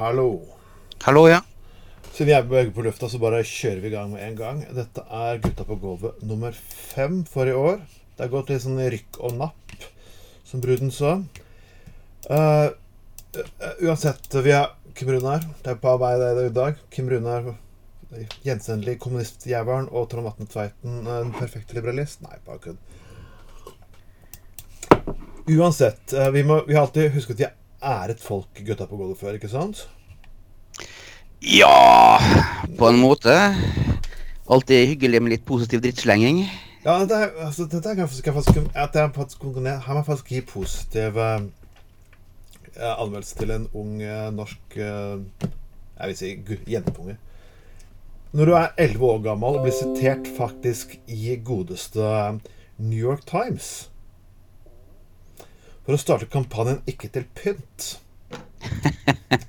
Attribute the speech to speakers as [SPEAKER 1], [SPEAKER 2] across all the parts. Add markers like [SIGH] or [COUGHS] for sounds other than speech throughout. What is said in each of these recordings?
[SPEAKER 1] Hallo.
[SPEAKER 2] Hallo, ja.
[SPEAKER 1] Siden jeg beveger på lufta, så bare kjører vi i gang med en gang. Dette er Gutta på gulvet nummer fem for i år. Det har gått litt sånn rykk og napp, som bruden så. Uh, eh, uansett, vi er Kim Runar. Det er på vei det i dag. Kim Runar, gjenkjennelig kommunistjævelen, og Trond Vatne Tveiten, en perfekt liberalist. Nei, bare kødd. Uansett, eh, vi, må, vi har alltid husket at vi er et folk gutta på gulvet før, ikke sant?
[SPEAKER 2] Ja, på en måte. Alltid hyggelig med litt positiv drittslenging.
[SPEAKER 1] Ja, dette er, altså, dette er faktisk, jeg faktisk, at jeg faktisk, her må jeg faktisk gi positiv eh, anmeldelse til en ung eh, norsk eh, Jeg vil si jentunge. Når du er 11 år gammel og blir sitert faktisk i godeste eh, New York Times for å starte kampanjen 'Ikke til pynt'.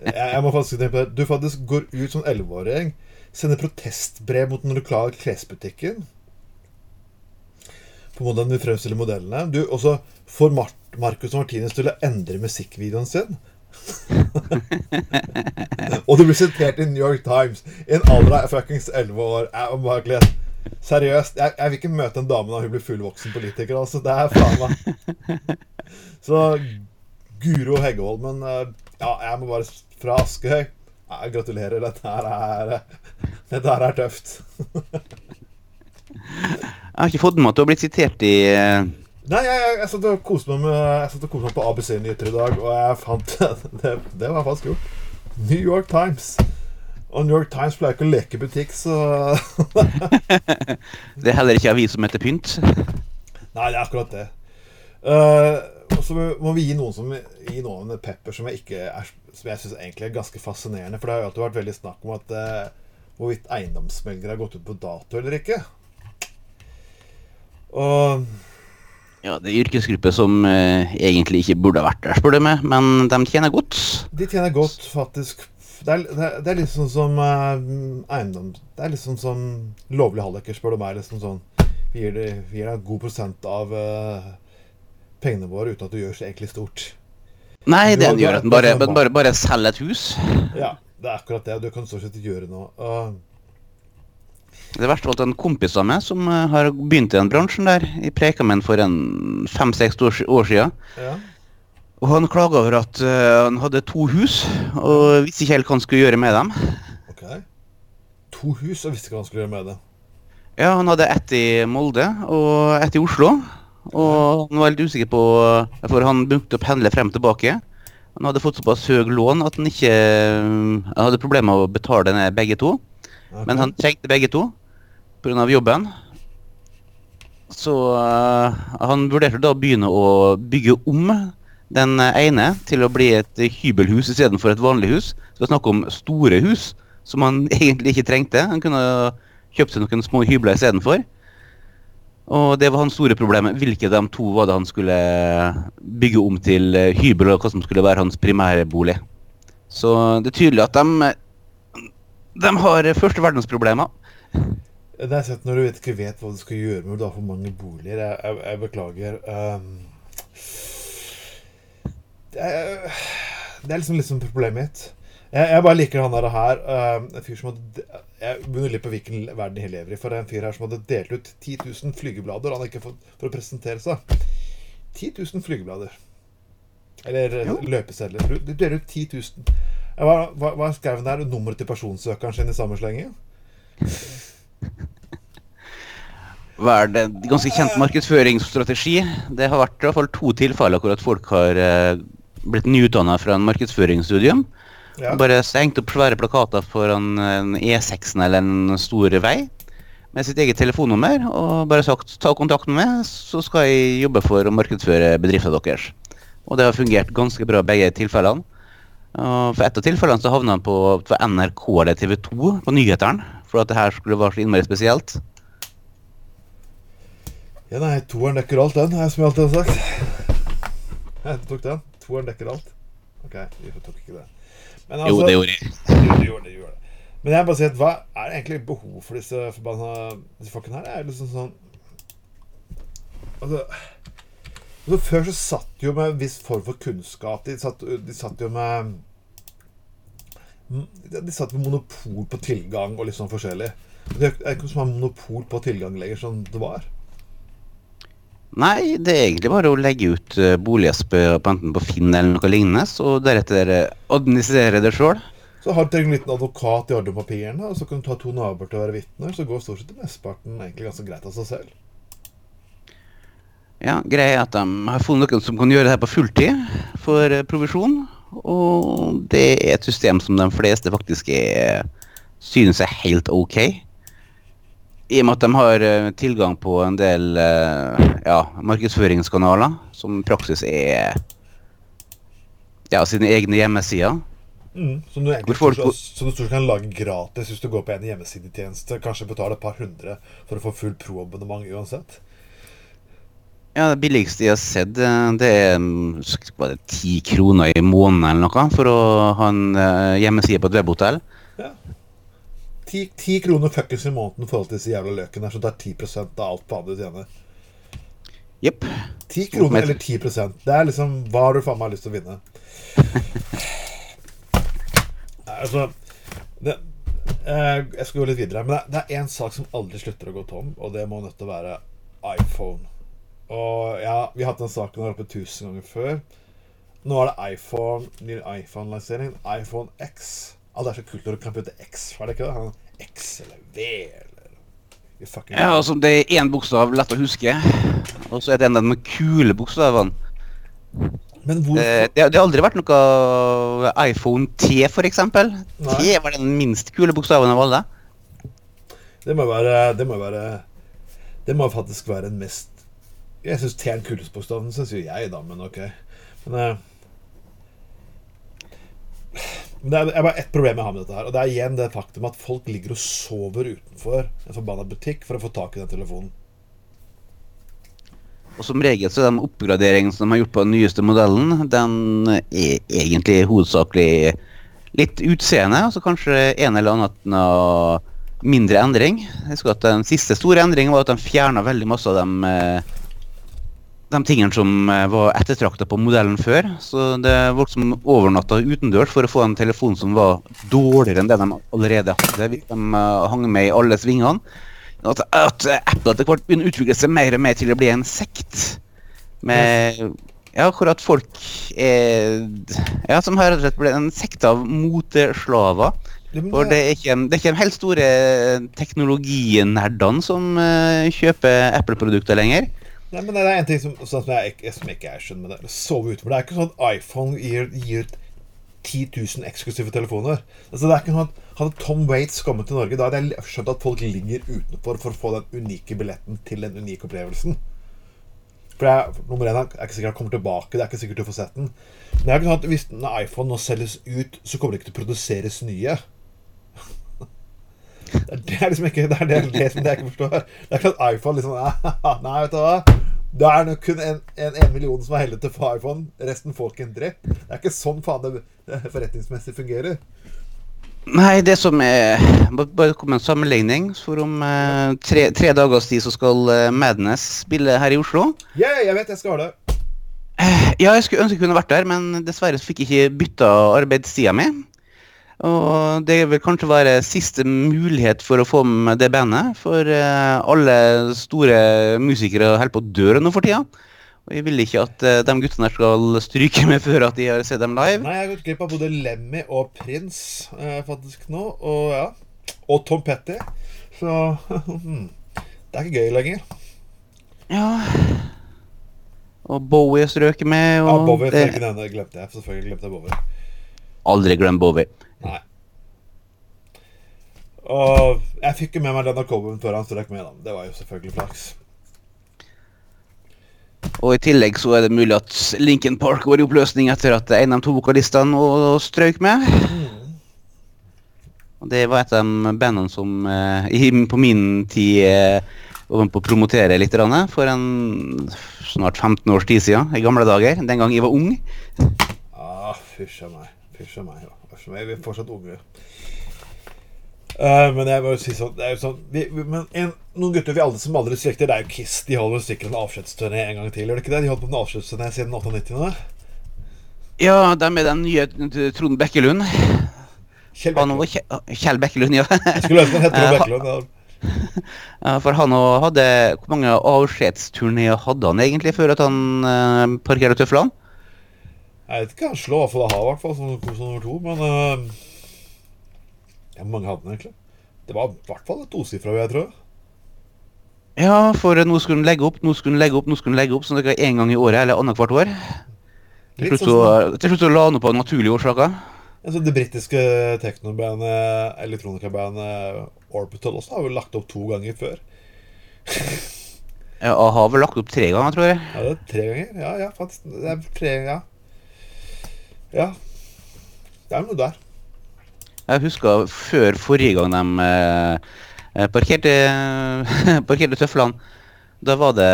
[SPEAKER 1] Jeg, må faktisk tenke på det. Du faktisk går ut som 11-åring, sender protestbrev mot den lokale klesbutikken på hvordan du fremstiller modellene. Du også får Mar Marcus Martinus til å endre musikkvideoen sin. [LAUGHS] og du blir sitert i New York Times i en alder av fuckings 11 år. Jeg må bare. Seriøst, jeg, jeg vil ikke møte en dame når hun blir fullvoksen politiker. Altså, det er faen meg Så Guro Heggevold, men Ja, jeg må bare fra Askøy. Ja, gratulerer. Dette her er Dette her er tøft.
[SPEAKER 2] Jeg har ikke fått med meg at du har blitt sitert i eh,
[SPEAKER 1] Nei, jeg, jeg, jeg satt og koste meg med koste meg på ABC-nyheter i dag, og jeg fant [LAUGHS] det, det var faktisk gjort. New York Times. Og New York Times pleier ikke å leke butikk, så [LAUGHS]
[SPEAKER 2] Det er heller ikke avis som heter Pynt.
[SPEAKER 1] Nei, det er akkurat det. Uh, og så må vi gi noen som gi noen en pepper som jeg er Som jeg syns egentlig er ganske fascinerende. For det har jo alltid vært veldig snakk om at uh, hvorvidt eiendomsmeldere har gått ut på dato eller ikke. Og
[SPEAKER 2] Ja, det er yrkesgrupper yrkesgruppe som eh, egentlig ikke burde ha vært der, spør du meg, men de tjener godt.
[SPEAKER 1] de tjener godt, faktisk. Det er, det er, det er litt sånn som uh, eiendom Det er litt sånn som lovlig halvdekker, spør du meg. Liksom sånn, vi gir deg en god prosent av uh, pengene våre uten at du gjør så egentlig stort.
[SPEAKER 2] Nei, det gjør at
[SPEAKER 1] en
[SPEAKER 2] bare,
[SPEAKER 1] bare,
[SPEAKER 2] bare, bare selger et hus.
[SPEAKER 1] Ja, det er akkurat det. Du kan stort sett gjøre noe. Uh,
[SPEAKER 2] Det verste var at en kompis av meg som eh, har begynt i den bransjen der, jeg preka med han for en fem-seks år, år siden.
[SPEAKER 1] ja.
[SPEAKER 2] Og han klaga over at uh, han hadde to hus, og visste ikke helt hva han skulle gjøre med dem.
[SPEAKER 1] Ok. To hus, og visste ikke hva han skulle gjøre med det.
[SPEAKER 2] Ja, han hadde ett i Molde og ett i Oslo. Og han var litt usikker på For han begynte å pendle frem og tilbake. Han hadde fått såpass høy lån at han ikke Han hadde problemer med å betale ned begge to.
[SPEAKER 1] Okay.
[SPEAKER 2] Men han trengte begge to pga. jobben. Så uh, han vurderte da å begynne å bygge om den ene til å bli et hybelhus istedenfor et vanlig hus. Så det om store hus som han [LAUGHS] egentlig ikke trengte. Han kunne kjøpt seg noen små hybler istedenfor. Og det var hans store problem. Hvilke av de to var det han skulle bygge om til eh, hybel, og hva som skulle være hans primærbolig. Så det er tydelig at de, de har første verdensproblemer.
[SPEAKER 1] Det er sett når du ikke vet hva du skal gjøre med du har for mange boliger. Jeg, jeg, jeg beklager. Um, det, er, det er liksom, liksom problemet mitt. Jeg, jeg bare liker han der her. Um, en fyr som hadde Jeg begynner litt på hvilken verden jeg lever i. For det er en fyr her som hadde delt ut 10 000 flygeblader han hadde ikke fått for å presentere seg. 10 000 flygeblader. Eller
[SPEAKER 2] Jo.
[SPEAKER 1] løpesedler. Du, deler ut 10 000. Hva, hva, hva skrev han der? Nummeret til personsøkeren sin i samme slenge?
[SPEAKER 2] Hva er det? Ganske kjent markedsføringsstrategi. Det har vært i hvert fall to tilfeller hvor at folk har blitt nyutdanna fra en markedsføringsstudium.
[SPEAKER 1] Ja.
[SPEAKER 2] Bare stengt opp svære plakater foran en E6 eller en stor vei med sitt eget telefonnummer og bare sagt ta kontakt med meg, så skal jeg jobbe for å markedsføre bedriften deres. Og det har fungert ganske bra begge tilfellene. Og for ett av tilfellene så havna han på NRK eller TV 2 på nyhetene, for at det her skulle være så innmari spesielt.
[SPEAKER 1] Ja, nei, toeren dekker alt, den, som jeg alltid har sagt. Jeg tok den. Toeren dekker alt. Ok, vi tok ikke det. Men
[SPEAKER 2] Jo, det gjorde jeg. [LAUGHS]
[SPEAKER 1] Jo, det gjorde det, gjorde det. Men jeg bare sier at hva er det egentlig behov for disse forbanna disse folkene her? Det er liksom sånn Altså Så før så satt de jo med en viss form for kunnskap. De satt, de satt jo med De satt med monopol på tilgang og litt sånn forskjellig. Det er ikke noe som har monopol på tilgang lenger, som det var.
[SPEAKER 2] Nei, det er egentlig bare å legge ut boliger på, på enten på Finn eller noe lignende, og deretter administrere det sjøl.
[SPEAKER 1] Så har du en liten advokat i orden papirene, og så kan du ta to naboer til å være vitner. Så går stort sett mesteparten egentlig ganske greit av seg selv.
[SPEAKER 2] Ja, Greia er at de har funnet noen som kan gjøre det her på fulltid for uh, provisjon. Og det er et system som de fleste faktisk er, synes er helt ok. I og med at de har uh, tilgang på en del uh, ja, markedsføringskanaler, som i praksis er ja, sine egne hjemmesider.
[SPEAKER 1] Mm, som du egentlig folk... så, du kan lage gratis hvis du går på en hjemmesidetjeneste. Kanskje betale et par hundre for å få full pro-abonnement uansett.
[SPEAKER 2] Ja, Det billigste jeg har sett, eh, det er det ti kroner i måneden eller noe for å ha en hjemmeside på et webhotell.
[SPEAKER 1] 10, kroner fuckings i måneden i forhold til disse jævla løkene her, så det er 10% av alt på andre tjener.
[SPEAKER 2] Jepp.
[SPEAKER 1] 10 kroner eller 10% Det er liksom Hva har du faen meg lyst til å vinne? [LAUGHS] altså det, eh, Jeg skal gå litt videre. Men det, er én sak som aldri slutter å gå tom, og det må nødt til å være iPhone. Og ja, vi har hatt den saken her oppe tusen ganger før. Nå er det iPhone, ny iPhone-lansering. iPhone X. Ah, det er så kult når du kan putte X, var det ikke det? X eller V eller
[SPEAKER 2] Ja, altså det er én bokstav lett å huske, og så er det en av de kule bokstavene. Men hvor... Eh, det, det, har aldri vært noe iPhone T, f.eks. T var den minst kule bokstaven av alle.
[SPEAKER 1] Det må være Det må være Det må faktisk være den mest Jeg syns T er den kuleste bokstaven, syns jo jeg, da, men ok. Men eh, men det er, bare ett problem jeg har med dette her. Og det er igjen det faktum at folk ligger og sover utenfor en forbanna butikk for å få tak i den telefonen.
[SPEAKER 2] Og som regel så er den oppgraderingen som de har gjort på den nyeste modellen, den er egentlig hovedsakelig litt utseende, og så kanskje en eller annen mindre endring. Jeg husker at Den siste store endringen var at de fjerna veldig masse av dem eh, de tingene som eh, var ettertrakta på modellen før. Så det folk som overnatta utendørs for å få en telefon som var dårligere enn det de allerede hadde. De uh, hang med i alle svingene. At, at Apple etter hvert begynner å utvikle seg mer og mer til å bli en sekt. Med ja, hvor at folk er Ja, som slett blitt en sekt av moteslaver. For det er ikke, det er ikke de helt store teknologinerdene som kjøper Apple-produkter lenger.
[SPEAKER 1] Nei, men Det er en ting som, sånn som, jeg, som ikke jeg skjønner med det. Sove utenfor. Det er ikke sånn at iPhone gir, gir 10 000 eksklusive telefoner. Altså det er ikke sånn Hadde Tom Waits kommet til Norge, da hadde jeg skjønt at folk ligger utenfor for å få den unike billetten til den unike opplevelsen. For jeg, nummer én er ikke sikkert han kommer tilbake. Det er ikke sikkert du får sett den. Men det er ikke sånn at hvis iPhone nå selges ut, så kommer det ikke til å produseres nye. Det er liksom ikke Det er det, det som jeg ikke forstår. Det er ikke at iPhone liksom Nei, vet du hva. Det er nok kun en, en, en million som er heldig til iPhone. Resten får ikke en dritt. Det er ikke sånn faen det forretningsmessig fungerer.
[SPEAKER 2] Nei, det som er Bare kom en sammenligning. For om eh, tre, tre dagers tid så skal eh, Madness spille her i Oslo.
[SPEAKER 1] Yeah, jeg vet jeg skal ha det.
[SPEAKER 2] Eh, ja, jeg skulle ønske jeg kunne vært der, men dessverre fikk jeg ikke bytta arbeidstida mi. Og det vil kanskje være siste mulighet for å få med det bandet. For uh, alle store musikere holder på å dø nå for tida. Og jeg vil ikke at uh, de guttene skal stryke med før at de har sett dem live.
[SPEAKER 1] Nei, jeg har gått glipp av både Lemmy og Prince uh, faktisk nå. Og ja. Og Tom Petty. Så [LAUGHS] hmm, det er ikke gøy lenger.
[SPEAKER 2] Ja Og Bowie strøk med.
[SPEAKER 1] Og ja, Bowie det... glemte jeg. Selvfølgelig glemte jeg Bowie.
[SPEAKER 2] Aldri glem Bowie.
[SPEAKER 1] Nei. Og jeg fikk jo med meg denne coveren før han strøk med. da Det var jo selvfølgelig flaks.
[SPEAKER 2] Og i tillegg så er det mulig at Lincoln Park går i oppløsning etter at en av de to vokalistene strøk med. Mm. Og det var et av de bandene som eh, på min tid eh, var med på å promotere litt for en snart 15 års tid siden, i gamle dager. Den gang jeg var ung.
[SPEAKER 1] Ah, fysj a meg. Fysj a meg. Ja. Vi er fortsatt unge. Uh, men jeg må jo si sånn, det er jo sånn vi, vi, Men en, noen gutter vi alle som aldri slekter, det er jo Kiss. De holder sikkert en avskjedsturné en gang til. Gjør de ikke det? De holdt på med avskjedsturné siden 98 nå.
[SPEAKER 2] Ja, de er den nye Trond Bekkelund.
[SPEAKER 1] Kjell Bekkelund.
[SPEAKER 2] og Kjell Bekkelund, ja.
[SPEAKER 1] Jeg skulle ønske han het Trond [LAUGHS]
[SPEAKER 2] Eh,
[SPEAKER 1] Bekkelund. Ja. [LAUGHS]
[SPEAKER 2] Ja, For han hadde Hvor mange avskjedsturneer hadde han egentlig før at han eh, parkerte tøflene?
[SPEAKER 1] Jeg vet ikke, han slår i hvert fall a-ha, i hvert fall, som, som nummer to. Men eh, ja, mange hadde han egentlig? Det var i hvert fall et tosifra, jeg tro.
[SPEAKER 2] Ja, for nå skulle hun legge opp, nå skulle hun legge opp, nå skulle hun legge opp, sånn at det er én gang i året eller annethvert år. Til slutt
[SPEAKER 1] sånn
[SPEAKER 2] så, til slutt så la han opp av naturlige årsaker.
[SPEAKER 1] altså, Det britiske teknobandet, elektronikabandet Orbital også har vel lagt opp to ganger før.
[SPEAKER 2] Ja, har vel lagt opp tre ganger, tror jeg.
[SPEAKER 1] Ja, det er tre ganger. Ja, ja, faktisk. Det er tre Ja. Ja. Det er noe der.
[SPEAKER 2] Jeg husker før forrige gang de eh, parkerte, [LAUGHS] parkerte tøflene. Da var det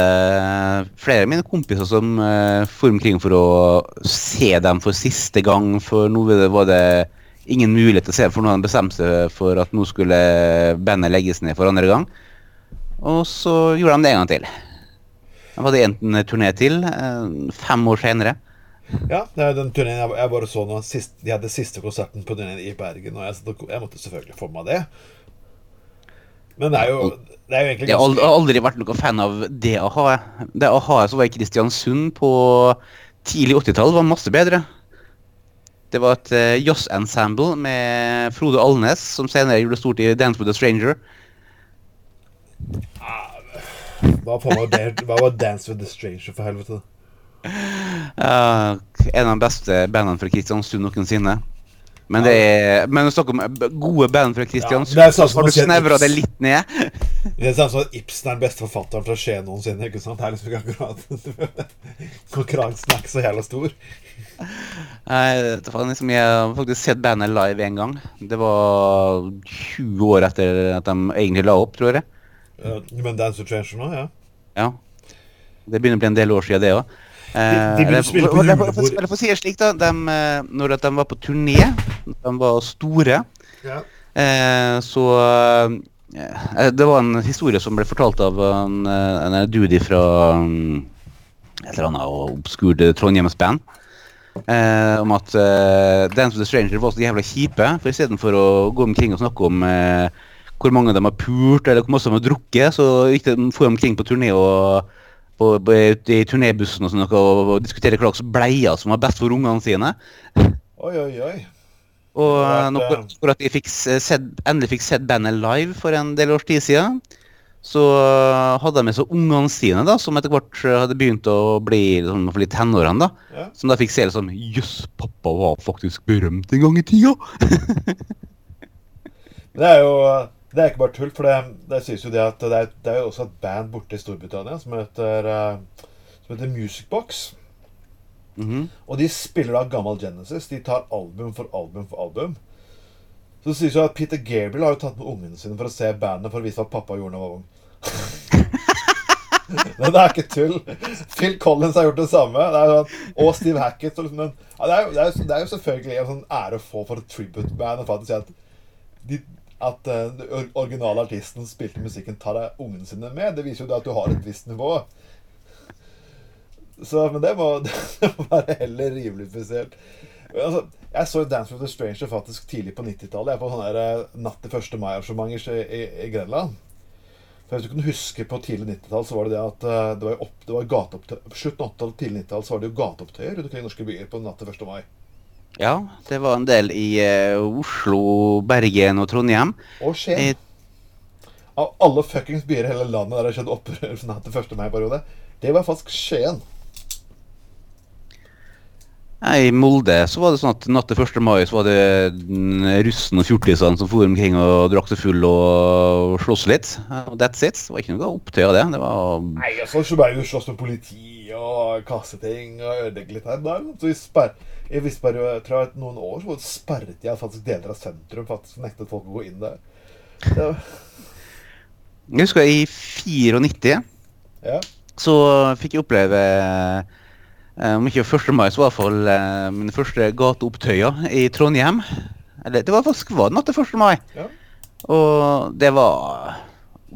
[SPEAKER 2] flere av mine kompiser som eh, for omkring for å se dem for siste gang. For nå var det- ingen mulighet til å se for nå hadde de bestemt seg for at nå skulle bandet legges ned for andre gang. Og så gjorde de det en gang til. De hadde en turné til eh, fem år senere.
[SPEAKER 1] Ja, det er den turneen jeg, jeg bare så nå. Sist, de hadde siste konserten på turneen i Bergen, og jeg, jeg måtte selvfølgelig få med det. Men det er jo, det er jo egentlig
[SPEAKER 2] Jeg har aldri, vært noen fan av det a-ha. Det a-ha som var i Kristiansund på tidlig 80-tall, var masse bedre. Det var et uh, jazz-ensemble med Frode Alnes, som senere gjorde stort i Dance with a Stranger.
[SPEAKER 1] Hva faen var, det, hva var Dance with a Stranger, for helvete?
[SPEAKER 2] Ja, en av de beste bandene fra Kristiansund noensinne. Men det er Men snakk om gode band fra Kristiansund,
[SPEAKER 1] er sånn
[SPEAKER 2] så har du snevra det litt ned. [LAUGHS]
[SPEAKER 1] Det er sånn som at Ibsen er den beste forfatteren fra Skien noensinne. ikke sant? Det er liksom ikke akkurat [LAUGHS] Konkurransen er ikke så jævla stor.
[SPEAKER 2] Nei, det var liksom, jeg har faktisk sett bandet live en gang. Det var 20 år etter at de egentlig la opp, tror jeg.
[SPEAKER 1] Uh, Men Dance the Stranger nå, ja.
[SPEAKER 2] Ja. Det begynner å bli en del år siden det òg.
[SPEAKER 1] De begynner spille på julebord.
[SPEAKER 2] Eller for å si det slik, da. De, eh, når de var på turné, de var store,
[SPEAKER 1] ja.
[SPEAKER 2] eh, så eh, Det var en historie som ble fortalt av en, eh, en dude fra et eller annet obskurt Trondheims-band. Eh, om at eh, Dance with the Stranger var så jævla kjipe. For istedenfor å gå omkring og snakke om eh, hvor mange de har pult, eller hvor masse de har drukket, så gikk de for omkring på turné og på, på, i turnébussen og sånn og, og diskutere hva slags bleier som var best for ungene sine.
[SPEAKER 1] Oi, oi, oi.
[SPEAKER 2] Og
[SPEAKER 1] Det
[SPEAKER 2] eh,
[SPEAKER 1] har
[SPEAKER 2] nå
[SPEAKER 1] vært,
[SPEAKER 2] for at jeg fikk se- sett, endelig fikk sett bandet live for en del års tid siden, så eh, hadde de med seg ungene sine, da, som etter hvert eh, hadde begynt å bli liksom, for litt tenårene. da,
[SPEAKER 1] Ja.
[SPEAKER 2] Som da fikk se liksom Jøss, pappa var faktisk berømt en gang i tida! [LAUGHS]
[SPEAKER 1] Det er jo det er ikke bare tull, for det, det synes jo det at det er, det er jo også et band borte i Storbritannia som heter, eh, som heter Music Box.
[SPEAKER 2] -hmm.
[SPEAKER 1] Og de spiller da gammel Genesis. De tar album for album for album. Så det sies jo at Peter Gabriel har jo tatt med ungene sine for å se bandet for å vise hva pappa gjorde da han var ung. [LAUGHS] Men det er ikke tull. Phil Collins har gjort det samme. Det er sånn, og Steve Hackett. Og liksom, den, ja, det, er jo, det, er jo, det er jo selvfølgelig en sånn ære å få for et tribute-band. å faktisk si At, de, at or- originale artisten som spilte musikken, tar ungene sine med. Det viser jo at du har et visst nivå. Så, men det må, [LAUGHS] det må være heller rimelig spesielt. Altså, jeg så Dance with the Stranger faktisk tidlig på 90-tallet. Jeg er på sånne eh, Natt til 1. mai-arrangementer i, i, i Grenland. For Hvis du kan huske på tidlig 90-tall, så var det det at eh, det var, opp, det var gateopptøy På slutten av 80-tallet, tidlig 90-tall, så var det jo gateopptøyer rundt omkring norske byer på natt til 1. mai.
[SPEAKER 2] Ja, det var en del i uh, Oslo, Bergen og Trondheim.
[SPEAKER 1] Og Skien.
[SPEAKER 2] Eh,
[SPEAKER 1] Av alle fuckings byer i hele landet der det skjedde opprør natt til 1. mai-periode, det var faktisk Skien.
[SPEAKER 2] Nei, I Molde så var det sånn at natt til 1. mai så var det russen og fjortisene som for omkring og drakk seg full og sloss litt. Og that's it. Det var ikke noe opptøy av det. Det var
[SPEAKER 1] Nei, altså, så ble jo slåss med politi og kaste ting og ødelegge litt her. Der, så vi sper, I viss periode, tror jeg, noen år så sperret jeg faktisk deler av sentrum. Faktisk nektet folk å gå inn der. Ja.
[SPEAKER 2] Jeg husker i 94
[SPEAKER 1] ja.
[SPEAKER 2] så fikk jeg oppleve eh, om ikke 1. mai, så i hvert fall mine min første gateopptøyer i Trondheim. Eller det var faktisk var det natt til 1. mai.
[SPEAKER 1] Ja.
[SPEAKER 2] Og det var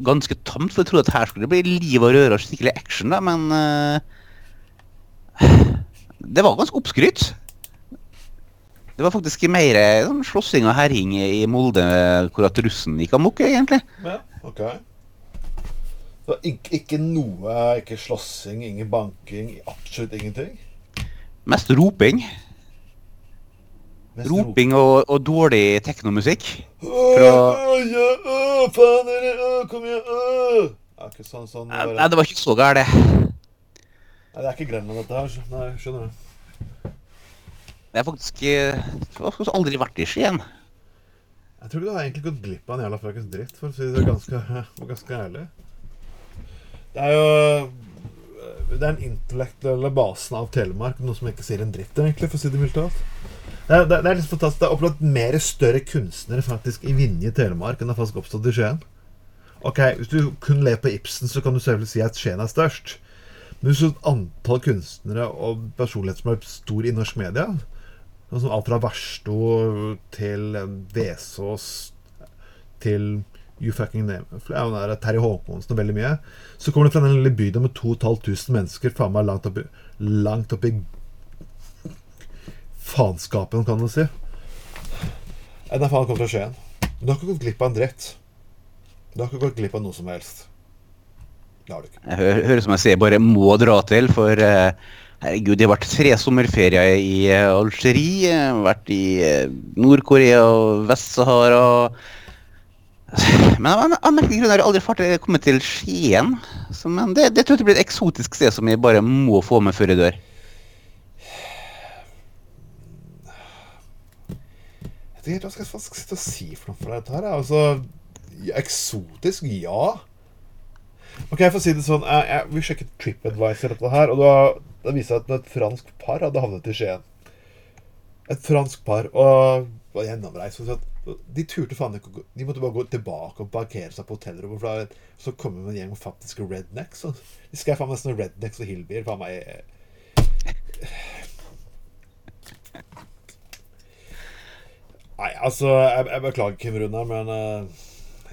[SPEAKER 2] ganske tamt, for jeg trodde at her skulle det bli liv og røre og skikkelig action, da, men uh, Det var ganske oppskrytt. Det var faktisk mer eh, sånn slåssing og herjing i Molde hvor at russen gikk amok, egentlig.
[SPEAKER 1] Ja, ok. Så ikke, ikke noe, ikke slåssing, ingen banking, absolutt ingenting?
[SPEAKER 2] Mest roping.
[SPEAKER 1] Mest
[SPEAKER 2] Roping og, og dårlig teknomusikk.
[SPEAKER 1] Åh,
[SPEAKER 2] fra-
[SPEAKER 1] øh, ja, åh, faen dere, øh, kom igjen, Det er ikke sånn, sånn
[SPEAKER 2] nei, det var ikke så galt, det.
[SPEAKER 1] Nei, det er ikke Grenland dette her, nei, skjønner du.
[SPEAKER 2] Jeg har faktisk, eh, jeg har aldri vært i Skien.
[SPEAKER 1] Jeg tror du har egentlig gått glipp av en jævla fuckings dritt, for å si det ganske, [LAUGHS] ganske ærlig. Det er jo Det er den intellektuelle basen av Telemark, noe som ikke sier en dritt, egentlig, for å si det mildt talt. Det det, er- det litt fantastisk. Det er opplagt mer større kunstnere faktisk i Vinje i Telemark enn det har faktisk oppstått i Skien. Ok, Hvis du kun lever på Ibsen, så kan du selvfølgelig si at Skien er størst. Men hvis du har et antall kunstnere og personligheter som er stor i norsk media, sånn alt fra Versto til Vesås til You Fucking Name der Terje Håkonsen og veldig mye. Så kommer det fra den lille bygda med 2500 mennesker faen meg langt oppi Langt oppi faenskapen, kan du si. Nei, det er faen kommet fra Skien. Du har ikke gått glipp av en dritt. Du har ikke gått glipp av noe som helst. Det har du ikke.
[SPEAKER 2] Jeg hører, hører som jeg sier, bare må dra til, for eh, herregud, det har vært tre sommerferier i eh, Algerie, har vært i eh, Nord-Korea og Vest-Sahara. Men av en merkelig grunn har jeg aldri fart- kommet til Skien. Så, men det, det tror jeg blir et eksotisk sted som jeg bare må få med før jeg dør.
[SPEAKER 1] Jeg vet ikke hva skal skal jeg og si for noe for dette her. Altså, eksotisk, ja. Ok, jeg får si det sånn. Jeg, jeg, vi sjekket TripAdvisor dette her, og da, da viste det at et fransk par hadde havnet i Skien. Et fransk par, og var gjennomreist. De turte faen ikke å gå De måtte bare gå tilbake og parkere seg på hotellrommet. For da, så kommer det en gjeng faktiske rednecks. Og de skal faen meg sånne rednecks og hillbier. Faen meg Nei, altså Jeg, jeg beklager, Kim Runar, men eh,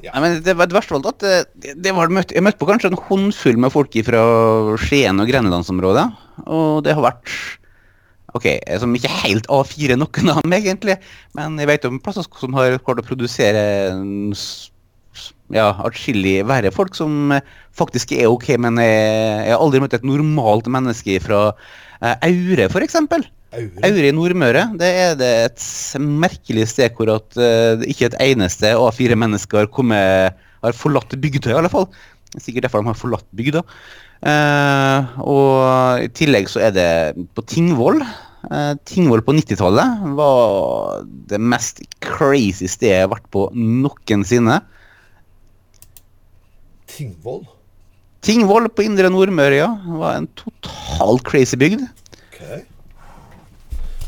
[SPEAKER 1] ja.
[SPEAKER 2] Nei, men det, var- verste alt at eh, det, var jeg møtte på kanskje en håndfull med folk fra Skien og Grenlandsområdet. Og det har vært Ok, som ikke helt A4 noen av dem, egentlig. Men jeg vet om plasser som har klart å produsere ja, atskillig verre folk som eh, faktisk er ok, men jeg, jeg har aldri møtt et normalt menneske fra eh, Aure, f.eks.
[SPEAKER 1] Aure.
[SPEAKER 2] Aure i Nordmøre det er det et merkelig sted hvor at uh, ikke et eneste av fire mennesker har kommet har forlatt bygda, i alle fall. Det er Sikkert derfor de har forlatt bygda. Uh, og i tillegg så er det på Tingvoll. Uh, Tingvoll på 90-tallet var det mest crazy stedet jeg har vært på noensinne.
[SPEAKER 1] Tingvoll?
[SPEAKER 2] Tingvoll på Indre Nordmøre, ja. var en totalt crazy bygd.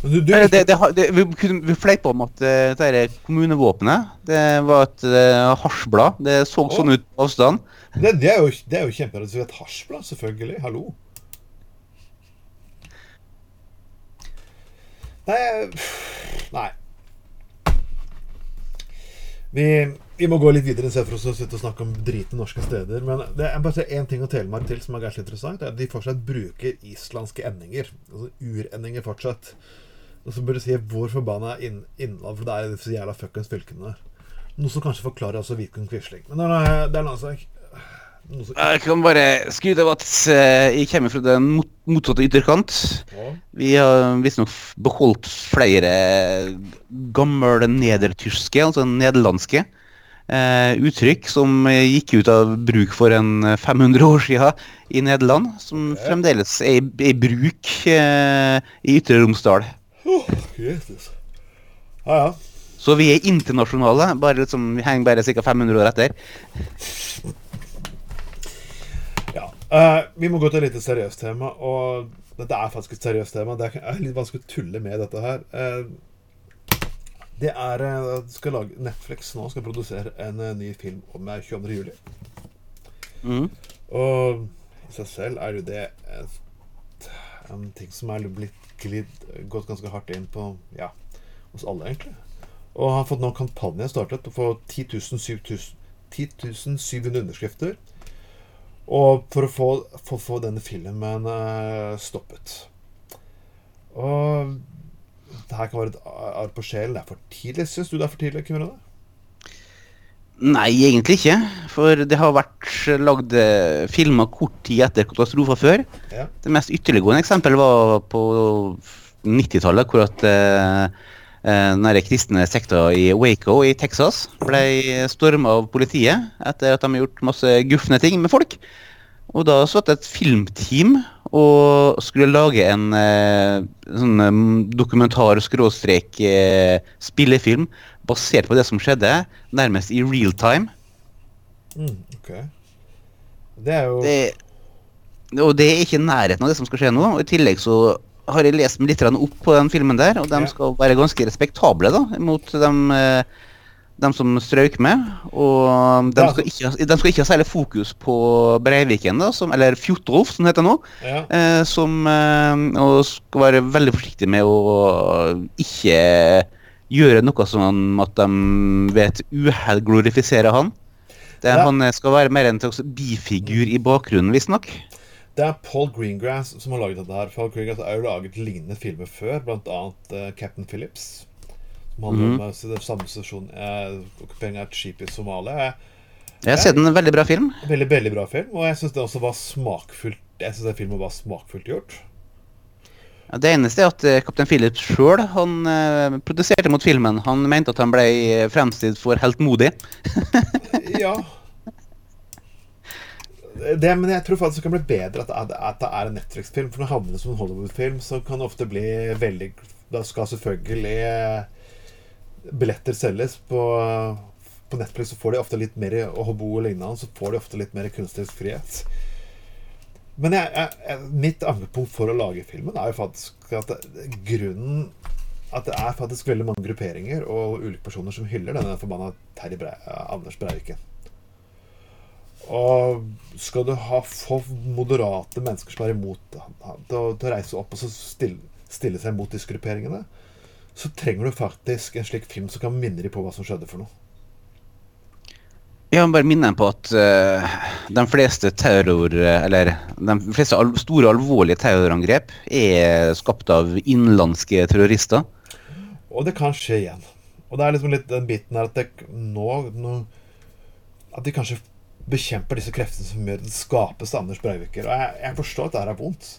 [SPEAKER 1] Du, du
[SPEAKER 2] det, det, det, vi, vi fleipa om at eh, det der kommunevåpenet det var et uh, hasjblad. Det så
[SPEAKER 1] Åh.
[SPEAKER 2] sånn ut på avstand.
[SPEAKER 1] det, det er jo, det er jo kjemperart. Et hasjblad, selvfølgelig. Hallo. Nei Nei. Vi, vi må gå litt videre istedenfor å sitte og snakke om driten norske steder. Men det er bare én ting å Telemark til som er ganske interessant. Er at de fortsatt bruker islandske endinger. Altså urendinger fortsatt. Og så bør du si hvor forbanna inn, innland For det er disse jævla fuckings fylkene der. Noe som kanskje forklarer altså Vidkun Quisling. Men det er, er en annen sak. Som
[SPEAKER 2] Jeg kan bare skryte av at eh, jeg kommer fra den mot, motsatte ytterkant.
[SPEAKER 1] Ja.
[SPEAKER 2] Vi har visstnok beholdt flere gamle nedertyske, altså nederlandske, eh, uttrykk som gikk ut av bruk for en 500 år siden i Nederland, som fremdeles er i, er i bruk eh, i Ytre Romsdal.
[SPEAKER 1] Åh, Jesus. Ja, ja.
[SPEAKER 2] Så vi er internasjonale, bare liksom, vi henger bare ca. 500 år etter.
[SPEAKER 1] ja. Uh, vi må gå til et litt seriøst tema, og dette er faktisk et seriøst tema. Det er litt vanskelig å tulle med dette her. Uh, det er uh, skal lage, Netflix nå skal produsere en ny film om eh, 22. juli.
[SPEAKER 2] Mm.
[SPEAKER 1] Og i seg selv er jo det et, en ting som er blitt glidd gått ganske hardt inn på ja, hos alle, egentlig. Og har fått nå en kampanje startet på å få 10 700 underskrifter. Og for å få, for få denne filmen uh, stoppet. Og det her kan være et arr på sjelen. Det er for tidlig. Syns du det er for tidlig? Kunne?
[SPEAKER 2] Nei, egentlig ikke. For det har vært lagd eh, filmer kort tid etter katastrofer før.
[SPEAKER 1] Ja.
[SPEAKER 2] Det mest ytterliggående eksempelet var på 90-tallet, hvor at eh, eh, den kristne sekta i Waco i Texas ble storma av politiet etter at de har gjort masse gufne ting med folk. Og da satt et filmteam og skulle lage en eh, sånn eh, dokumentar-spillefilm basert på det som skjedde, nærmest i real time.
[SPEAKER 1] Mm, ok. Det er jo
[SPEAKER 2] Det, og det er ikke i nærheten av det som skal skje nå. og I tillegg så har jeg lest meg litt opp på den filmen der, og de
[SPEAKER 1] Ja.
[SPEAKER 2] skal være ganske respektable da, mot dem, eh, dem som strøk med. Og de
[SPEAKER 1] Ja.
[SPEAKER 2] skal, ikke, de skal ikke ha særlig fokus på Breiviken, da, som, eller Fjotolf, som det heter nå.
[SPEAKER 1] ja.
[SPEAKER 2] Eh, som eh, Og skal være veldig forsiktig med å ikke gjøre noe som at de ved et uhell glorifiserer han. Det,
[SPEAKER 1] Ja.
[SPEAKER 2] Han eh, skal være mer en slags bifigur i bakgrunnen, visstnok.
[SPEAKER 1] Det er Paul Greengrass som har laget dette her. Paul Greengrass har jo laget lignende filmer før, bl.a. Uh, Captain Phillips. Som handler
[SPEAKER 2] mm.
[SPEAKER 1] om uh, den samme situasjonen uh, okkupering av et skip i Somalia. Jeg-
[SPEAKER 2] Jeg har sett en veldig bra film.
[SPEAKER 1] Veldig veldig bra film, og jeg syns det også var smakfullt Jeg synes den filmen var smakfullt gjort.
[SPEAKER 2] Det eneste er at eh, kaptein Phillips sjøl produserte mot filmen. Han mente at han ble fremstilt for heltmodig. [LAUGHS]
[SPEAKER 1] Ja. Det, men jeg tror faktisk det kan bli bedre at det at det er en Netflix-film. For når det havner som en Hollywood-film, så kan det ofte bli veldig Da skal selvfølgelig eh, billetter selges. På, på Netflix så får de ofte litt mer Og Hobo og lignende, så får de ofte litt mer kunstnerisk frihet. Men jeg, jeg, mitt ankepunkt for å lage filmen er jo faktisk at grunnen At det er faktisk veldig mange grupperinger og ulike personer som hyller denne forbanna Terje Brei, Anders Breiviken. Og skal du ha få moderate mennesker som er imot til, å, til å reise opp og stille, stille seg mot disse grupperingene, så trenger du faktisk en slik film som kan minne dem på hva som skjedde for noe.
[SPEAKER 2] Jeg vil bare minne på at uh, de fleste terror... Eller de fleste al store, alvorlige terrorangrep er skapt av innenlandske terrorister.
[SPEAKER 1] Og det kan skje igjen. Og det er liksom litt den biten her at det nå, nå At de kanskje bekjemper disse kreftene som gjør det skapes av Anders Breiviker. Og jeg, jeg forstår at det her er vondt.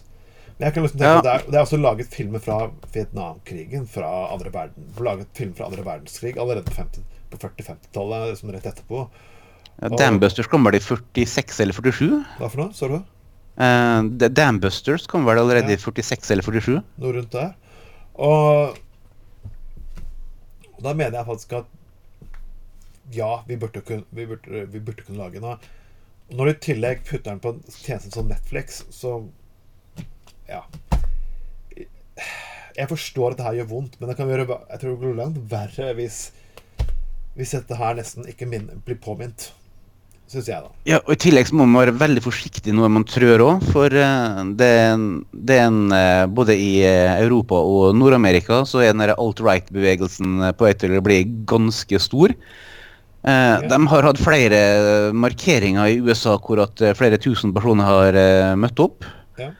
[SPEAKER 1] Men jeg kan liksom tenke
[SPEAKER 2] Ja.
[SPEAKER 1] at det er, det er også laget filmer fra Vietnamkrigen, fra andre verden, laget filmer fra andre verdenskrig allerede på, 50 på 40-50-tallet, liksom rett etterpå.
[SPEAKER 2] Dambusters kom vel i 46 eller 47?
[SPEAKER 1] Hva for noe? Så du?
[SPEAKER 2] Uh, Dambusters kom vel allerede
[SPEAKER 1] Ja.
[SPEAKER 2] i 46 eller 47?
[SPEAKER 1] Noe rundt der. Og, og da mener jeg faktisk at ja, vi burde kunne, vi burde, vi burde kunne lage noe. Og når du i tillegg putter den på en tjeneste som Netflix, så Ja. Jeg forstår at det her gjør vondt, men det kan gjøre jeg tror det blir langt verre hvis Hvis dette her nesten ikke min, blir påminnet. Syns jeg, da.
[SPEAKER 2] Ja, og I tillegg så må man være veldig forsiktig når man trør òg. For eh, det, er en- det er en eh, Både i eh, Europa og Nord-Amerika så er den der alt-right-bevegelsen eh, på vei til å bli ganske stor. Okay. De har hatt flere markeringer i USA hvor at flere tusen personer har møtt opp.
[SPEAKER 1] Ja.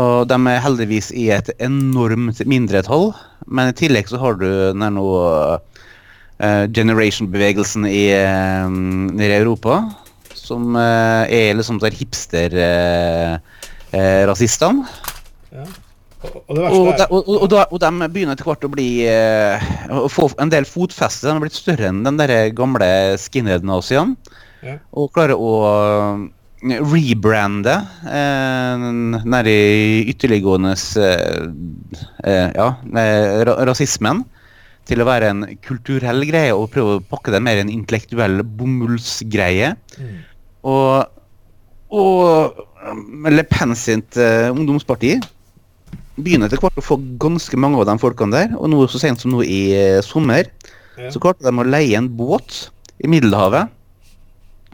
[SPEAKER 2] Og de er heldigvis i et enormt mindretall. Men i tillegg så har du den her nå generation-bevegelsen i, i Europa. Som eh, er liksom der hipster-rasistene.
[SPEAKER 1] Ja. Og, og
[SPEAKER 2] og,
[SPEAKER 1] verste
[SPEAKER 2] de, og, og, og de begynner etter hvert å bli eh, Å få en del fotfeste. De har blitt større enn den der gamle skinhead-naziene.
[SPEAKER 1] Ja.
[SPEAKER 2] Og klarer å eh, rebrande eh, den der ytterliggående eh, eh, ja, eh, ra rasismen til å være en kulturell greie og prøve å pakke det mer i en intellektuell bomullsgreie.
[SPEAKER 1] Mm.
[SPEAKER 2] Og, og Le Pen sitt uh, ungdomsparti begynner etter hvert å få ganske mange av de folkene der. Og nå så sent som nå i uh, sommer
[SPEAKER 1] Ja.
[SPEAKER 2] så klarte de å leie en båt i Middelhavet.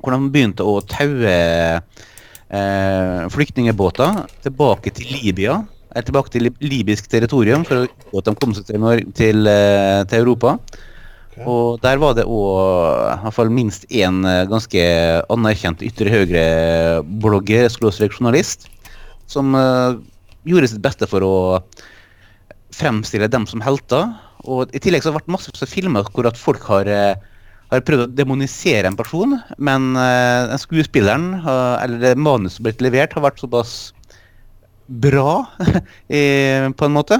[SPEAKER 2] Hvor de begynte å taue uh, flyktningbåter tilbake til Libya. Eller tilbake til lib- libysk territorium for å- at de kom seg til, til, til Europa. Og der var det òg minst én eh, ganske anerkjent ytre høyre-blogger, journalist, som uh, gjorde sitt beste for å fremstille dem som helter. Og I tillegg så har det vært masse filmer hvor at folk har, uh, har prøvd å demonisere en person, men uh, skuespilleren, eller manuset som ble levert, har vært såpass bra [LAUGHS] på en måte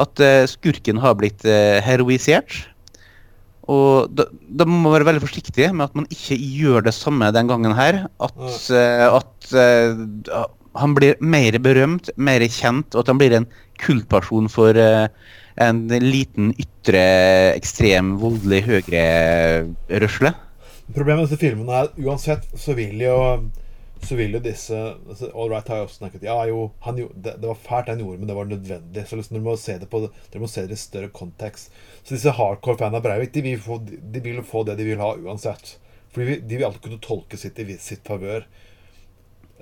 [SPEAKER 2] at skurken har blitt heroisert. Og da, da, må man være veldig forsiktig med at man ikke gjør det samme den gangen her. At, uh, at uh, han blir mer berømt, mer kjent, og at han blir en kultperson for uh, en liten ytre, ekstrem, voldelig høyre-røsle.
[SPEAKER 1] Problemet med disse filmene er uansett så vil jo så vil jo disse altså, All Right har jo også snakket Ja, jo, han, det, det, var fælt han gjorde, men det var nødvendig. Så liksom, dere må se det på Dere må se det i større kontekst. Så disse hardcore fanene av Breivik, de vil, få, de vil få det de vil ha uansett. For de, vil alltid kunne tolke sitt i sitt favør.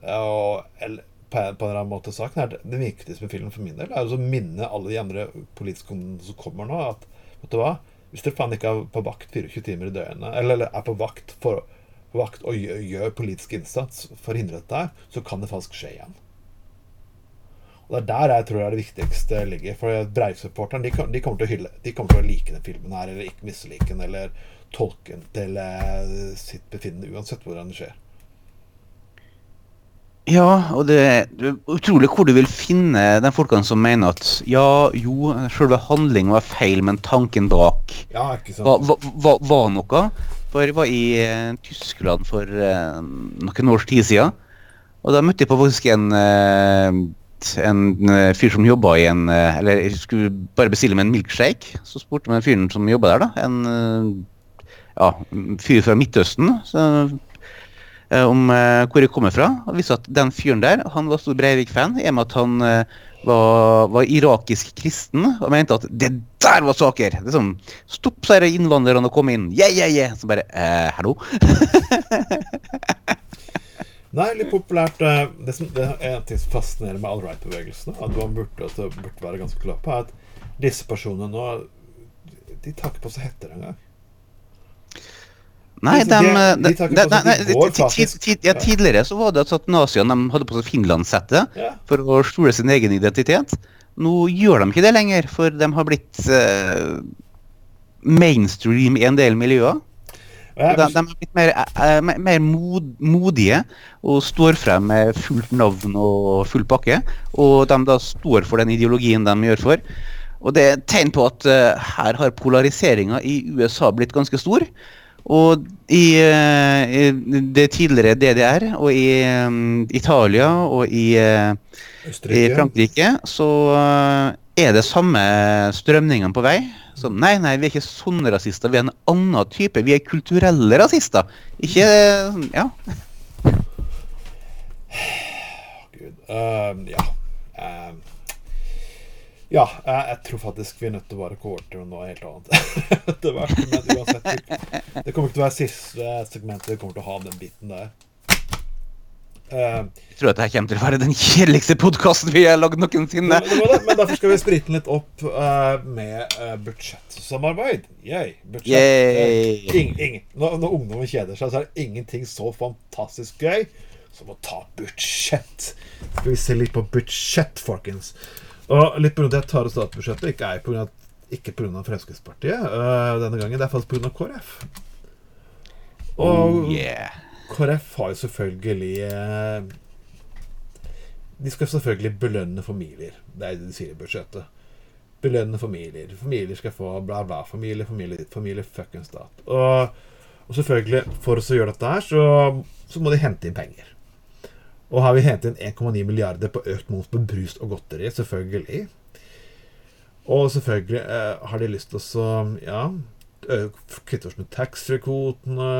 [SPEAKER 1] Eller, på, en, på en eller annen måte saken er det viktigste med filmen for min del er å minne alle de andre politiske som kommer nå, at vet du hva Hvis dere faen ikke er på vakt 24 timer i døgnet, eller, eller er på vakt for vakt og gjør, politisk innsats for å hindre dette, så kan det faktisk skje igjen. Og Det er der jeg tror det er det viktigste ligger. For Breivik-supporterne de, de, kommer til å hylle De kommer til å like den filmen her, eller ikke mislike den, eller tolke den til eh, sitt befinnende, uansett hvordan det skjer.
[SPEAKER 2] Ja, og det, det er utrolig hvor du vil finne de folkene som mener at ja, jo, selve handlingen var feil, men tanken bak
[SPEAKER 1] ja, var,
[SPEAKER 2] var, var, noe. For jeg var i uh, Tyskland for uh, noen års tid siden. Og da møtte jeg på faktisk en, uh, en fyr som jobba i en Eller jeg skulle bare bestille meg en milkshake. Så spurte jeg fyren som jobba der, da. En ja, fyr fra Midtøsten. Så, om hvor jeg kommer fra. Og visste at den fyren der han var stor Breivik-fan. I og med at han var, var, irakisk kristen og mente at det der var saker! Det er sånn, Stopp, seg er det innvandrerne og kom inn. Yeah, yeah, yeah! Så bare eh, Hallo? [LAUGHS]
[SPEAKER 1] Nei, litt populært eh, Det, som, det er en ting som fascinerer med all right-bevegelsen, at man burde, altså, burde være ganske klar på, er at disse personene nå De tar ikke på seg hetter engang.
[SPEAKER 2] Nei, de, de, de, ja, Tidligere så var det at naziene hadde på seg finlandssettet ja. for å stole sin egen identitet. Nå gjør de ikke det lenger, for de har blitt uh, mainstream i en del miljøer. De, de, er blitt mer, uh, mer mod, modige og står frem med fullt navn og full pakke. Og de da står for den ideologien de gjør for. Og det er et tegn på at uh, her har polariseringa i USA blitt ganske stor. Og i, uh, i, det tidligere DDR og i um, Italia og i, uh, i Frankrike så er det samme strømningene på vei. Så nei, nei, vi er ikke sånne rasister. Vi er en annen type. Vi er kulturelle rasister. Ikke Ja.
[SPEAKER 1] Gud. Uh, ja. Uh, ja, jeg, jeg, tror faktisk vi er nødt til å bare gå over til noe helt annet. [LAUGHS] det, var, men uansett, det kommer ikke til å være siste segmentet vi kommer til å ha den biten der.
[SPEAKER 2] Uh, jeg tror at dette kommer til å være den kjedeligste podkasten vi har lagd noensinne.
[SPEAKER 1] Men, derfor skal vi sprite litt opp uh, med uh, budsjettsamarbeid. Yay. Budsjett.
[SPEAKER 2] Yay.
[SPEAKER 1] Ing, ing. Når, når ungdommen kjeder seg, så er det ingenting så fantastisk gøy som å ta budsjett. Skal vi se litt på budsjett, folkens. Og litt pga. det tar statsbudsjettet ikke er på grunn av, ikke pga. Fremskrittspartiet uh, denne gangen. Det er faktisk pga. KrF. Og
[SPEAKER 2] oh, yeah.
[SPEAKER 1] KrF har jo selvfølgelig uh, De skal selvfølgelig belønne familier. Det er det de sier i budsjettet. Belønne familier. Familier skal få bla, bla. Familie, familie ditt, familie fuckings stat. Og, og, selvfølgelig, for å gjøre dette her, så, så må de hente inn penger. Og har vi hentet inn 1,9 milliarder på økt moms på brus og godteri, selvfølgelig. Og selvfølgelig eh, har de lyst til å ja, kvitte oss med taxfree-kvotene.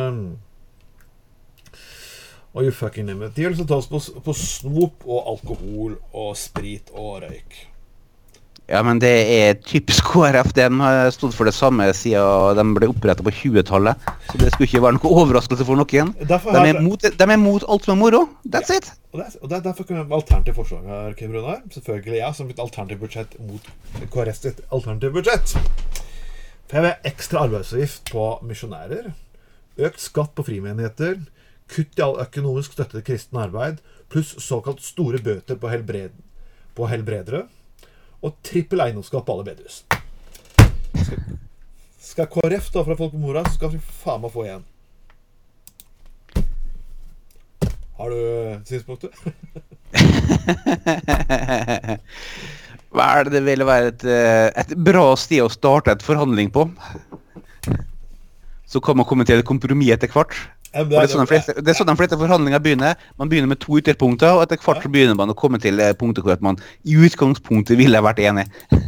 [SPEAKER 1] Og you fucking name it. De har lyst til å ta oss på, på snop og alkohol og sprit og røyk.
[SPEAKER 2] Ja, men det er typisk [LAUGHS] KrF. De har stått for det samme siden de ble oppretta på 20-tallet. Så det skulle ikke være noe overraskelse for noen. De er, mot, de er mot alt som er moro. That's ja. it.
[SPEAKER 1] Og, det, og det, Derfor kan vi alternativt forslag her, Kim Runar. Selvfølgelig ja, som et alternativt budsjett mot KrFs alternative budsjett. Frp ekstra arbeidsavgift på misjonærer. Økt skatt på frimenigheter. Kutt i all økonomisk støtte til kristen arbeid. Pluss såkalt store bøter på, helbred, på helbredere. Og trippel eiendomsskatt på alle bedehus. Skal, skal KrF ta fra folk mora, skal vi faen meg få igjen. Har du synspunkter? [LAUGHS]
[SPEAKER 2] Hva er det det ville være et, eh, et bra sted å starte et forhandling på? Så kan man komme til et kompromiss etter hvert.
[SPEAKER 1] Ja,
[SPEAKER 2] Det er sånn de fleste, det er sånn de fleste forhandlinger begynner. Man begynner med to ytterpunkter, og etter hvert så begynner man å komme til eh, punktet hvor man i utgangspunktet ville vært enig. [LAUGHS]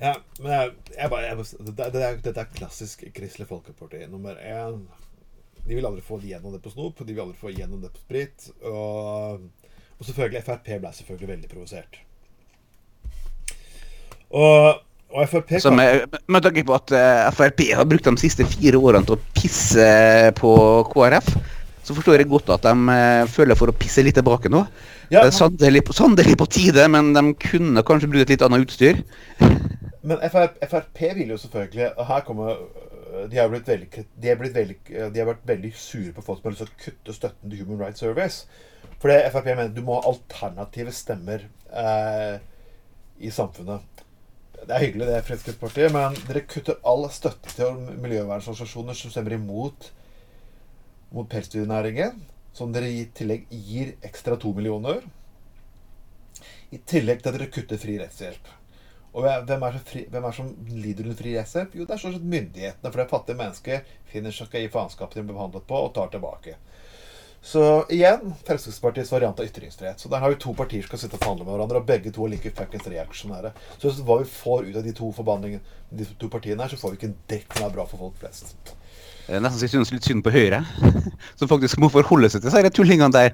[SPEAKER 1] Ja, men jeg, jeg bare, jeg, det, det, er, dette er klassisk Kristelig Folkeparti. Nummer én De vil aldri få igjennom det på snop, de vil aldri få igjennom det på sprit. Og, og selvfølgelig Frp ble selvfølgelig veldig provosert. Og, og Frp
[SPEAKER 2] Så med, med tanke på at eh, Frp har brukt de siste fire årene til å pisse på KrF, så forstår jeg godt at de eh, føler for å pisse litt tilbake nå.
[SPEAKER 1] Ja,
[SPEAKER 2] det er sannelig, sannelig på tide, men de kunne kanskje brukt et litt annet utstyr. [LAUGHS]
[SPEAKER 1] Men FRP, FRP vil jo selvfølgelig og Her kommer De har blitt veldig De har, blitt veldig, de har vært veldig sure på folk som har lyst til å kutte støtten til Human Rights Service. For det Frp mener du må ha alternative stemmer eh, i samfunnet. Det er hyggelig, det, Fremskrittspartiet, men dere kutter all støtte til miljøvernorganisasjoner som stemmer imot mot pelsdyrnæringen. Som dere i tillegg gir ekstra to millioner. I tillegg til at dere kutter fri rettshjelp. Og hvem er, fri, hvem er som lider under fri rettshjelp? Jo, det er sånn sett myndighetene. For det fattige mennesker finner seg ikke i faenskapet de blir behandlet på, og tar tilbake. Så igjen Fremskrittspartiets variant av ytringsfrihet. Så der har vi to partier som skal sitte og forhandle med hverandre, og begge to er like fuckings reaksjonære. Så hva vi får ut av de to forbanningene, de to partiene her, så får vi ikke en dekk som er bra for folk flest.
[SPEAKER 2] Det er nesten synes litt synd på Høyre, [LAUGHS] som faktisk må forholde seg til disse tullingene der.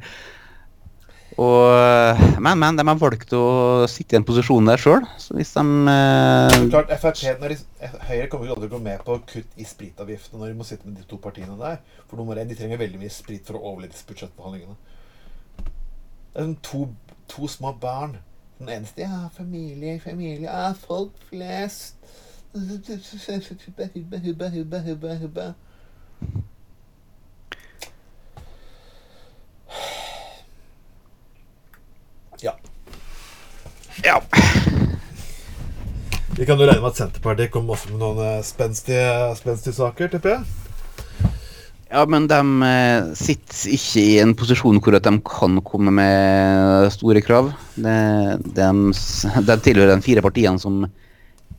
[SPEAKER 2] Og, men, men de har valgt å sitte i en posisjon der sjøl, så hvis de eh,
[SPEAKER 1] Klart, FRP, de, Høyre kommer jo aldri til å gå med på kutt i spritavgiftene når de må sitte med de to partiene der. For nummer én, de trenger veldig mye sprit for å overleve budsjettbehandlingene. Det er sånn to, to små barn. Den eneste Ja, familie, familie Ja, folk flest. [LAUGHS] Hubba, hubba, hubba, hubba, hubba. Ja.
[SPEAKER 2] Ja.
[SPEAKER 1] Vi kan jo regne med at Senterpartiet kommer også med noen eh, spenstige, spenstige saker, tipper jeg.
[SPEAKER 2] Ja, men de eh, sitter ikke i en posisjon hvor at de kan komme med store krav. De, de, de tilhører de fire partiene som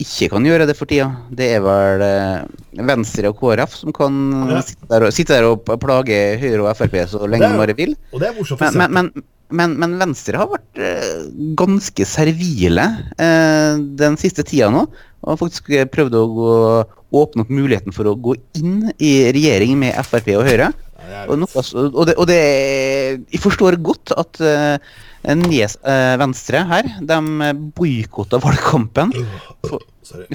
[SPEAKER 2] ikke kan gjøre det for tida. Det er vel eh, Venstre og KrF som kan
[SPEAKER 1] Ja.
[SPEAKER 2] sitte, der og, sitte der og plage Høyre og Frp så lenge de bare vil.
[SPEAKER 1] Og det er morsomt for
[SPEAKER 2] Men, men, men, men, Venstre har vært eh, ganske servile eh, den siste tida nå. Og har faktisk eh, prøvd å gå, åpne opp muligheten for å gå inn i regjering med Frp og Høyre.
[SPEAKER 1] Ja,
[SPEAKER 2] Og, noe, og, det, og det Jeg forstår godt at uh, Nes, eh, Venstre her, de boikotta valgkampen. For,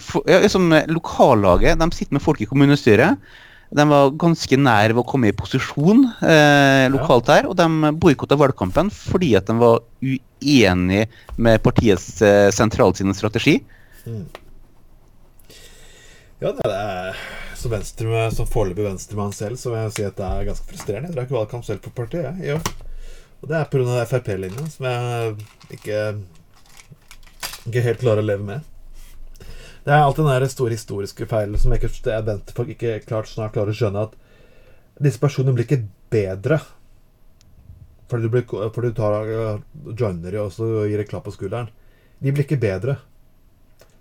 [SPEAKER 2] for, ja, som lokallaget, de sitter med folk i kommunestyret. De var ganske nær ved å komme i posisjon eh, lokalt her, og de boikotta valgkampen fordi at de var uenig med partiets eh, sentralt sin strategi.
[SPEAKER 1] Ja, det er som, venstre, som foreløpig venstremann selv, så vil jeg si at det er ganske frustrerende. Jeg drar ikke valgkamp selv på partiet, i år. Og det er pga. Frp-linja, som jeg ikke, ikke helt klarer å leve med. Det er alltid den der store historiske feilen som jeg ikke, jeg venter folk ikke klart snart klarer å skjønne at disse personene blir ikke bedre fordi du, blir, fordi du tar uh, joiner og så gir et klapp på skulderen. De blir ikke bedre.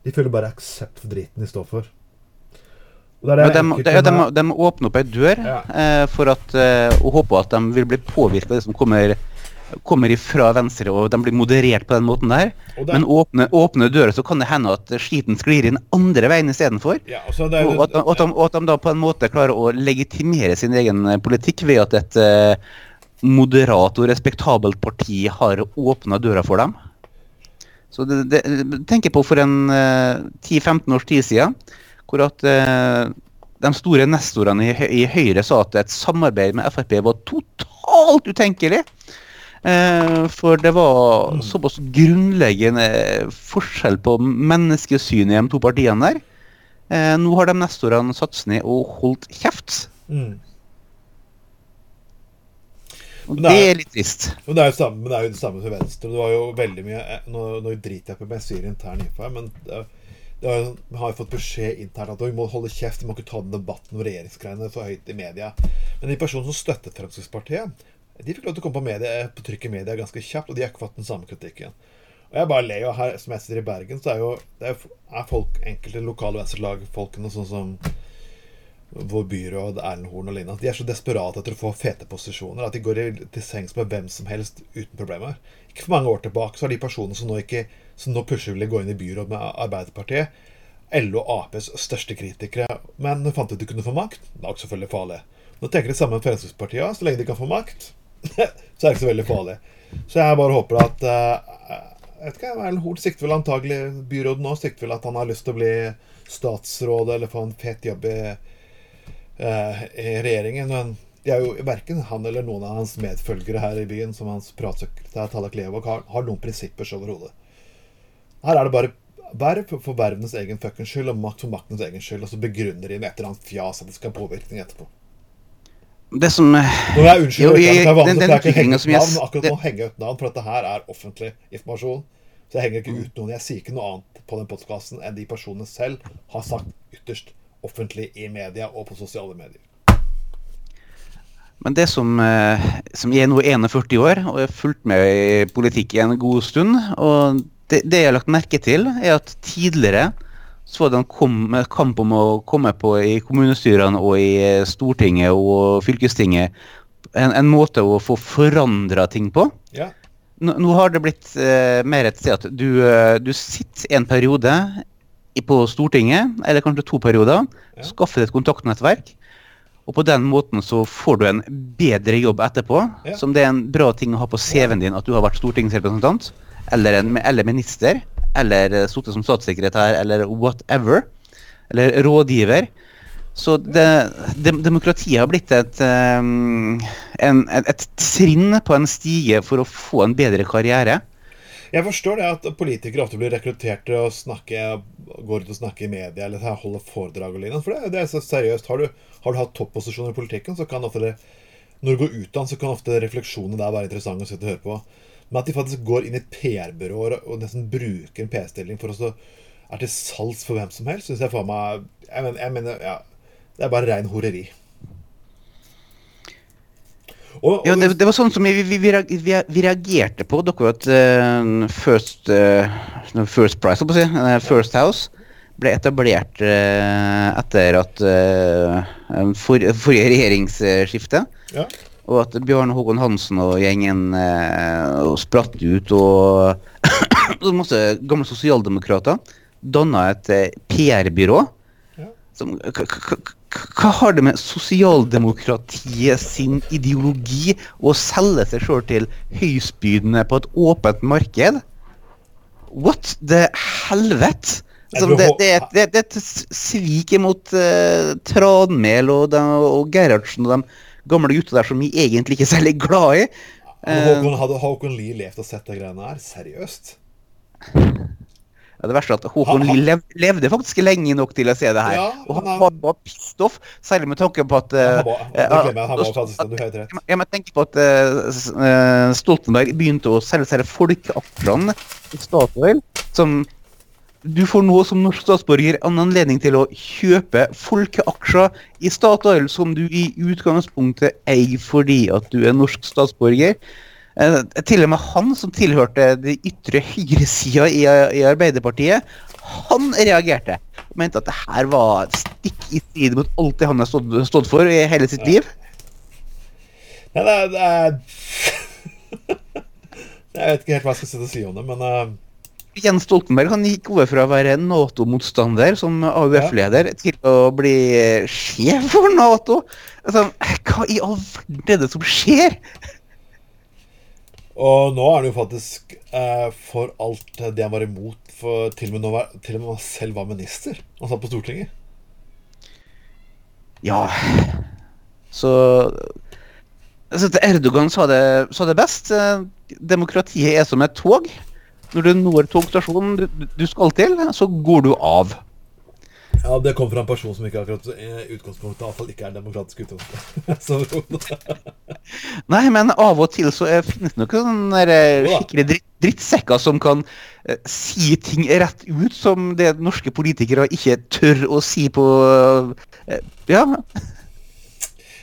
[SPEAKER 1] De føler bare aksept for driten de står for. Det det
[SPEAKER 2] de,
[SPEAKER 1] åpner
[SPEAKER 2] de, de, de må opp ei dør
[SPEAKER 1] Ja.
[SPEAKER 2] eh, for at, eh, og håpe at de vil bli påvirka av det som kommer, kommer ifra venstre, og de blir moderert på den måten der.
[SPEAKER 1] der er-
[SPEAKER 2] Men åpne, åpne døra, så kan det hende at skiten sklir inn andre veien istedenfor.
[SPEAKER 1] ja, og det
[SPEAKER 2] Og at, og, at de, og at de da på en måte klarer å legitimere sin egen eh, politikk ved at et uh, moderat og respektabelt parti har åpna døra for dem. Så det, det, tenker på for en uh, 10-15 års tid siden, hvor at uh, de store nestorene i, i Høyre sa at et samarbeid med Frp var totalt utenkelig. Eh, for det var såpass grunnleggende forskjell på menneskesynet i de to partiene der. Eh, nå har de neste årene satt seg ned og holdt kjeft.
[SPEAKER 1] Mm.
[SPEAKER 2] Og
[SPEAKER 1] det
[SPEAKER 2] det
[SPEAKER 1] det er-
[SPEAKER 2] er litt trist.
[SPEAKER 1] Men det er jo samme, men det er jo det samme for Venstre. Det var jo veldig mye eh, Nå, nå driter jeg på om jeg sier intern info her, men det, det er vi har jo fått beskjed internt at vi må holde kjeft, vi må ikke ta den debatten om regjeringsgreiene så høyt i media. Men de personene som støttet Fremskrittspartiet, de fikk lov til å komme på, media, på trykk i media ganske kjapt, og de har ikke fått den samme kritikken. Og jeg bare ler jo her, som jeg sitter i Bergen, så er jo er, er folk, enkelte lokale venstrelagfolkene, sånn som vår byråd Erlend Horn og lignende, de er så desperate etter å få fete posisjoner at de går til sengs med hvem som helst uten problemer. Ikke for mange år tilbake så har de personene som nå, ikke, som nå plutselig ville gå inn i byråd med Arbeiderpartiet, LO og Aps største kritikere, men fant ut de kunne få makt. Det er også selvfølgelig farlig. Nå tenker de samme Fremskrittspartiet. Så lenge de kan få makt, [LAUGHS] så er det ikke så veldig farlig. Så jeg bare håper at eh, jeg vet ikke, Erlend Horn sikter vel antagelig byrådet nå sikter vel at han har lyst til å bli statsråd eller få en fet jobb i eh, i regjeringen. Men det er jo verken han eller noen av hans medfølgere her i byen, som hans pratsekretær Tallak Levåg, har, har noen prinsipper så overhodet. Her er det bare verv for vervenes egen fuckings skyld og makt for maktens egen skyld, og så begrunner de med et eller annet fjas at det skal ha påvirkning etterpå.
[SPEAKER 2] Det som eh,
[SPEAKER 1] Nå er unnskyld,
[SPEAKER 2] Jo,
[SPEAKER 1] jeg,
[SPEAKER 2] jeg-
[SPEAKER 1] jeg,
[SPEAKER 2] den- den
[SPEAKER 1] jeg, ikke henge ut
[SPEAKER 2] som jeg
[SPEAKER 1] navn, akkurat
[SPEAKER 2] det-
[SPEAKER 1] nå henger jeg ut navn, for dette her er offentlig informasjon. Så jeg henger ikke ut noen. Jeg sier ikke noe annet på den podkasten enn de personene selv har sagt ytterst offentlig i media og på sosiale medier.
[SPEAKER 2] Men det som, eh, som jeg er nå 41 år og har fulgt med i politikk i en god stund, og det, det jeg har lagt merke til, er at tidligere så var det en kom, kamp om å komme på i kommunestyrene og i eh, Stortinget og fylkestinget en, en måte å få forandra ting på.
[SPEAKER 1] Ja.
[SPEAKER 2] Nå, nå har det blitt eh, mer et sted at du, eh, du sitter en periode på Stortinget, eller kanskje to perioder,
[SPEAKER 1] Ja.
[SPEAKER 2] skaffer deg et kontaktnettverk, og på den måten så får du en bedre jobb etterpå.
[SPEAKER 1] Ja.
[SPEAKER 2] Som det er en bra ting å ha på CV-en din at du har vært stortingsrepresentant, eller, en, eller minister, eller eh, sittet som statssekretær, eller whatever. Eller rådgiver. Så det, dem, demokratiet har blitt et, um, en, et, et trinn på en stige for å få en bedre karriere.
[SPEAKER 1] Jeg forstår det at politikere ofte blir rekruttert til å snakke går ut og snakke i media eller holde foredrag og lignende. For det, det er så seriøst. Har du, har du hatt topposisjoner i politikken, så kan ofte det Når du går ut så kan ofte refleksjonene der være interessante å sitte og høre på. Men at de faktisk går inn i et PR-byrå og, og nesten bruker en PR-stilling for å er til salgs for hvem som helst, syns jeg for meg jeg mener, jeg mener, ja, Det er bare rein horeri. Og,
[SPEAKER 2] Ja, det, det var sånn som vi, vi, vi, vi, reagerte på. Dere at uh, First, uh, first Price, si, uh, First House, ble etablert eh, etter at for, forrige regjeringsskifte.
[SPEAKER 1] ja.
[SPEAKER 2] Og at Bjørn Håkon Hansen og gjengen eh, og spratt ut og [COUGHS] masse gamle sosialdemokrater danna et eh, PR-byrå.
[SPEAKER 1] Ja.
[SPEAKER 2] Som- Hva har det med sosialdemokratiet sin ideologi å selge seg sjøl til høystbydende på et åpent marked? What the helvete? Altså, det, det, et- det, det er et svik mot uh, Tranmæl og, og Gerhardsen og de gamle gutta der som vi egentlig ikke er særlig glad i.
[SPEAKER 1] Hadde Håkon, hadde Håkon Lie levd og sett de greiene her? Seriøst?
[SPEAKER 2] Ja, det verste er at Håkon Lie lev, levde faktisk lenge nok til å se det her.
[SPEAKER 1] Ja,
[SPEAKER 2] og han
[SPEAKER 1] han
[SPEAKER 2] var, var pissed off, særlig med tanke på at eh, eh,
[SPEAKER 1] jeg,
[SPEAKER 2] må tenke på at uh, eh, Stoltenberg begynte å selge seg folkeaksjene i Statoil. Som du får nå som norsk statsborger en anledning til å kjøpe folkeaksjer i Statoil som du i utgangspunktet eier fordi at du er norsk statsborger. Eh, til og med han som tilhørte de ytre høyresida i, i Arbeiderpartiet, han reagerte. Og mente at det her var stikk i strid mot alt det han har stått, stått for i hele sitt liv.
[SPEAKER 1] Nei, det er, [LAUGHS] Jeg vet ikke helt hva jeg skal si om det, men eh,
[SPEAKER 2] Jens Stoltenberg han gikk over fra å være Nato-motstander som AUF-leder til å bli sjef for Nato. Altså, hva i all verden er det som skjer?
[SPEAKER 1] Og nå er han jo faktisk eh, for alt det han var imot, for til og med, og han selv var minister. Han satt på Stortinget.
[SPEAKER 2] Ja Så altså, Erdogan sa det, sa det best. eh, Demokratiet er som et tog. Når du når togstasjonen du, skal til, så går du av.
[SPEAKER 1] Ja, det kom fra en person som ikke akkurat i utgangspunktet iallfall ikke er demokratisk utgangspunkt. [LAUGHS]
[SPEAKER 2] Nei, men av og til så er, finnes det noen eh, skikkelig dritt, drittsekker som kan eh, si ting rett ut som det norske politikere ikke tør å si på eh, Ja.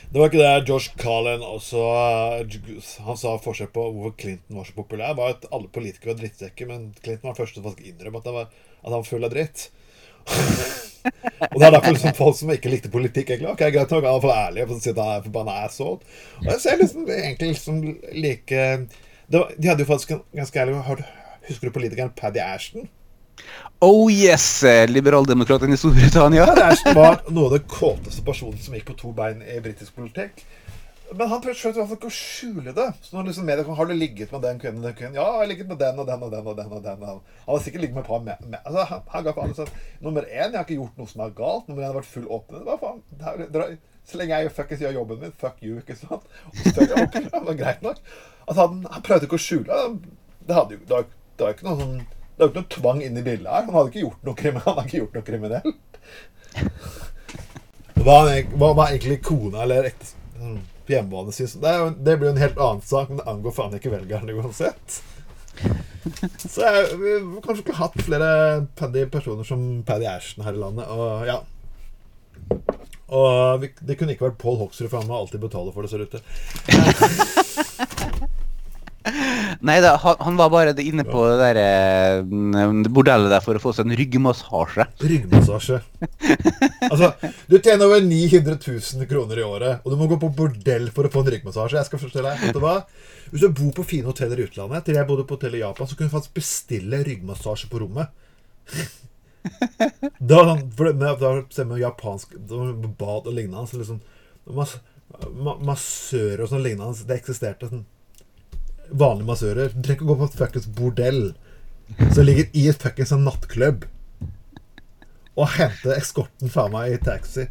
[SPEAKER 1] Det var ikke det Josh Carlin også eh, Han sa forskjell på hvorfor Clinton var så populær. var at alle politikere var drittsekker, men Clinton var den første til faktisk innrømme at, han var- at han var full av dritt. [LAUGHS] og det er derfor liksom folk som ikke likte politikk, egentlig. Ok, greit nok, han er iallfall ærlig og sier at han er forbanna. Og jeg ser liksom egentlig liksom like var, De hadde jo faktisk en ganske ærlig Husker du politikeren Paddy Ashton?
[SPEAKER 2] Oh yes, liberaldemokraten liberaldemokratene i Storbritannia. [LAUGHS]
[SPEAKER 1] det var noe av det kåteste personen som gikk på to bein i britisk politikk. Men han prøvde i hvert fall ikke å skjule det. Så når liksom media kom, Har du ligget med den kvinnen? Den kvinnen? Ja, jeg har ligget med den og den og den. og den og den Han har sikkert ligget med et par med, med. Altså, han, han ga faen. sånn, Nummer én, jeg har ikke gjort noe som er galt. Nummer én, har vært full åpen. Hva faen? Det er, det er, så lenge jeg fuckings gjør jobben min, fuck you, ikke sant? Og så ok, det var greit nok. Altså, han, han prøvde ikke å skjule det. Hadde det, var, jo ikke noe sånn Det er jo ikke noe tvang inn i bildet her. Han hadde ikke gjort noe, krimi- [LAUGHS] han hadde ikke gjort noe kriminelt. Hva, var egentlig kona eller sånn, på hjemmebane syns det, er det blir jo en helt annen sak, men det angår faen ikke velgerne uansett. Så vi kanskje ikke hatt flere paddy personer som Paddy Ashton her i landet. Og ja Og vi, det kunne ikke vært Paul Hoksrud, for han må alltid betale for det, ser det ut til. [LAUGHS]
[SPEAKER 2] Nei da, han, han var bare inne på det der eh, bordellet der for å få seg en ryggmassasje.
[SPEAKER 1] Ryggmassasje. Altså, du tjener over 900 000 kroner i året, og du må gå på bordell for å få en ryggmassasje. Jeg skal fortelle deg, vet du hva? Hvis du bor på fine hoteller i utlandet, til jeg bodde på hotell i Japan, så kunne du faktisk bestille ryggmassasje på rommet. da for det, da ser japansk bad og lignende, liksom mas, ma, massører og sånn lignende, det eksisterte sånn vanlige massører. Du trenger ikke gå på et fuckings bordell som ligger i et fuckings sånn nattklubb og hente eskorten fra meg i taxi.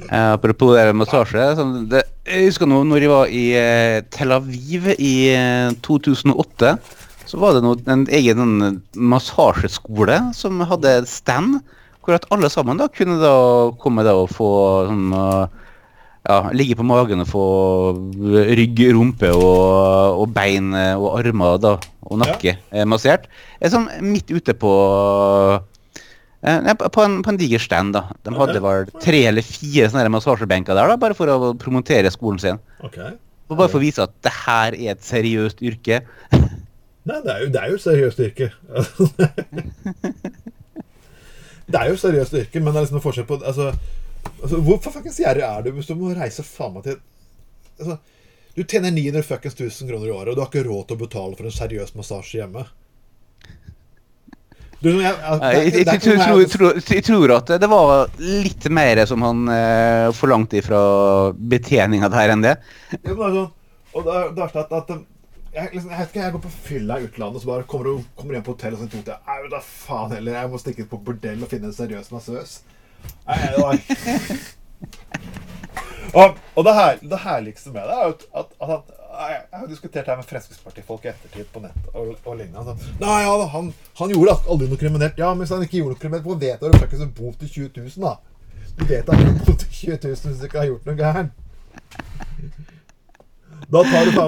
[SPEAKER 2] Uh, apropos det med massasje. Sånn, det, jeg husker nå når jeg var i uh, Tel Aviv i uh, 2008. Så var det noe, en egen sånn massasjeskole som hadde stand. Hvor at alle sammen da kunne da komme da og få sånn eh, ja, ligge på magen og få rygg, rumpe og, og bein eh, og armer da, og nakke ja. massert. Eh, Sånn midt ute på eh, på, på en, på en diger stand. da. De hadde vel tre eller fire sånne massasjebenker der, da, bare for å promotere skolen sin.
[SPEAKER 1] Okay.
[SPEAKER 2] Og bare for å vise at det her er et seriøst yrke.
[SPEAKER 1] Nei, det er jo, det er jo et seriøst yrke. [LAUGHS] det er jo et seriøst yrke, men det er liksom en forskjell på altså, altså, Hvorfor fuckings gjerrig er du hvis du må reise faen meg til altså, Du tjener 900 fuckings 1000 kroner i året, og du har ikke råd til å betale for en seriøs massasje hjemme. Du, jeg,
[SPEAKER 2] tror, tror, tror, at det var litt mer som han eh, forlangte fra betjeninga der enn det.
[SPEAKER 1] Ja, sånn, og det er det at, at um, jeg, liksom, jeg vet ikke, jeg går på fylla i utlandet, og så bare kommer du kommer hjem på hotell og så tenker jeg, da faen heller, jeg må stikke på bordell og finne en seriøs massøs. Og, og det, her, det herligste med det er jo at, at, at, jeg, har diskutert det med Fremskrittspartifolk i ettertid på nett og, og lignende. Altså. Nei, ja, han, han gjorde aldri noe kriminelt. Ja, men hvis han ikke gjorde noe kriminelt, hvor vet du at det en bot til 20 000, da? Du vet at det er bot til 20 000 hvis du ikke har gjort noe gærent. Da,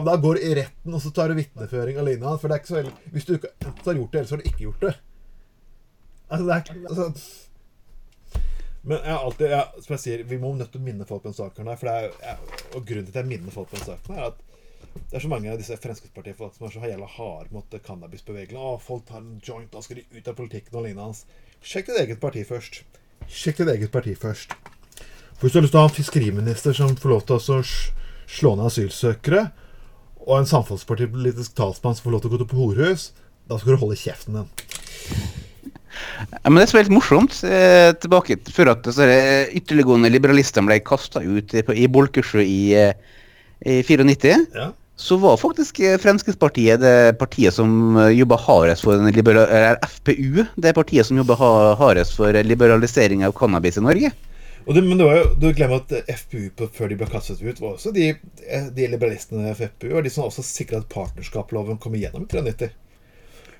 [SPEAKER 1] da går du i retten, og så tar du vitneføring og lignende. For det er ikke så veldig Hvis du ikke har gjort det, ellers har du ikke gjort det. Altså, det er ikke altså, Men jeg har alltid jeg, Som jeg sier, vi må nødt til å minne folk på den saken her. For det er, jeg, og grunnen til at jeg minner folk på den saken, er at det er så mange av disse Fremskrittspartifolk som er så jævla harde mot cannabisbevegelsen. Å, folk tar en joint, da skal de ut av politikken og lignende. Sjekk ditt eget parti først. Sjekk ditt eget parti først. For Hvis du har lyst til å ha en fiskeriminister som får lov til å slå ned asylsøkere, og en samfunnspartipolitisk talsmann som får lov til å gå til på horehus, da skal du holde kjeften din.
[SPEAKER 2] Ja, men det som er litt morsomt, eh, tilbake til før at disse eh, ytterliggående liberalistene ble kasta ut i, på- i Bolkesjø i, eh, i 94,
[SPEAKER 1] Ja.
[SPEAKER 2] så var faktisk eh, Fremskrittspartiet det partiet som eh, jobba hardest for eller FPU, det partiet som jobba hardest for liberalisering av cannabis i Norge.
[SPEAKER 1] Og det, men det var jo, du glemmer at FPU på, før de ble kastet ut, var også de, de liberalistene i FPU var de som også sikra at partnerskapsloven kom igjennom i 93.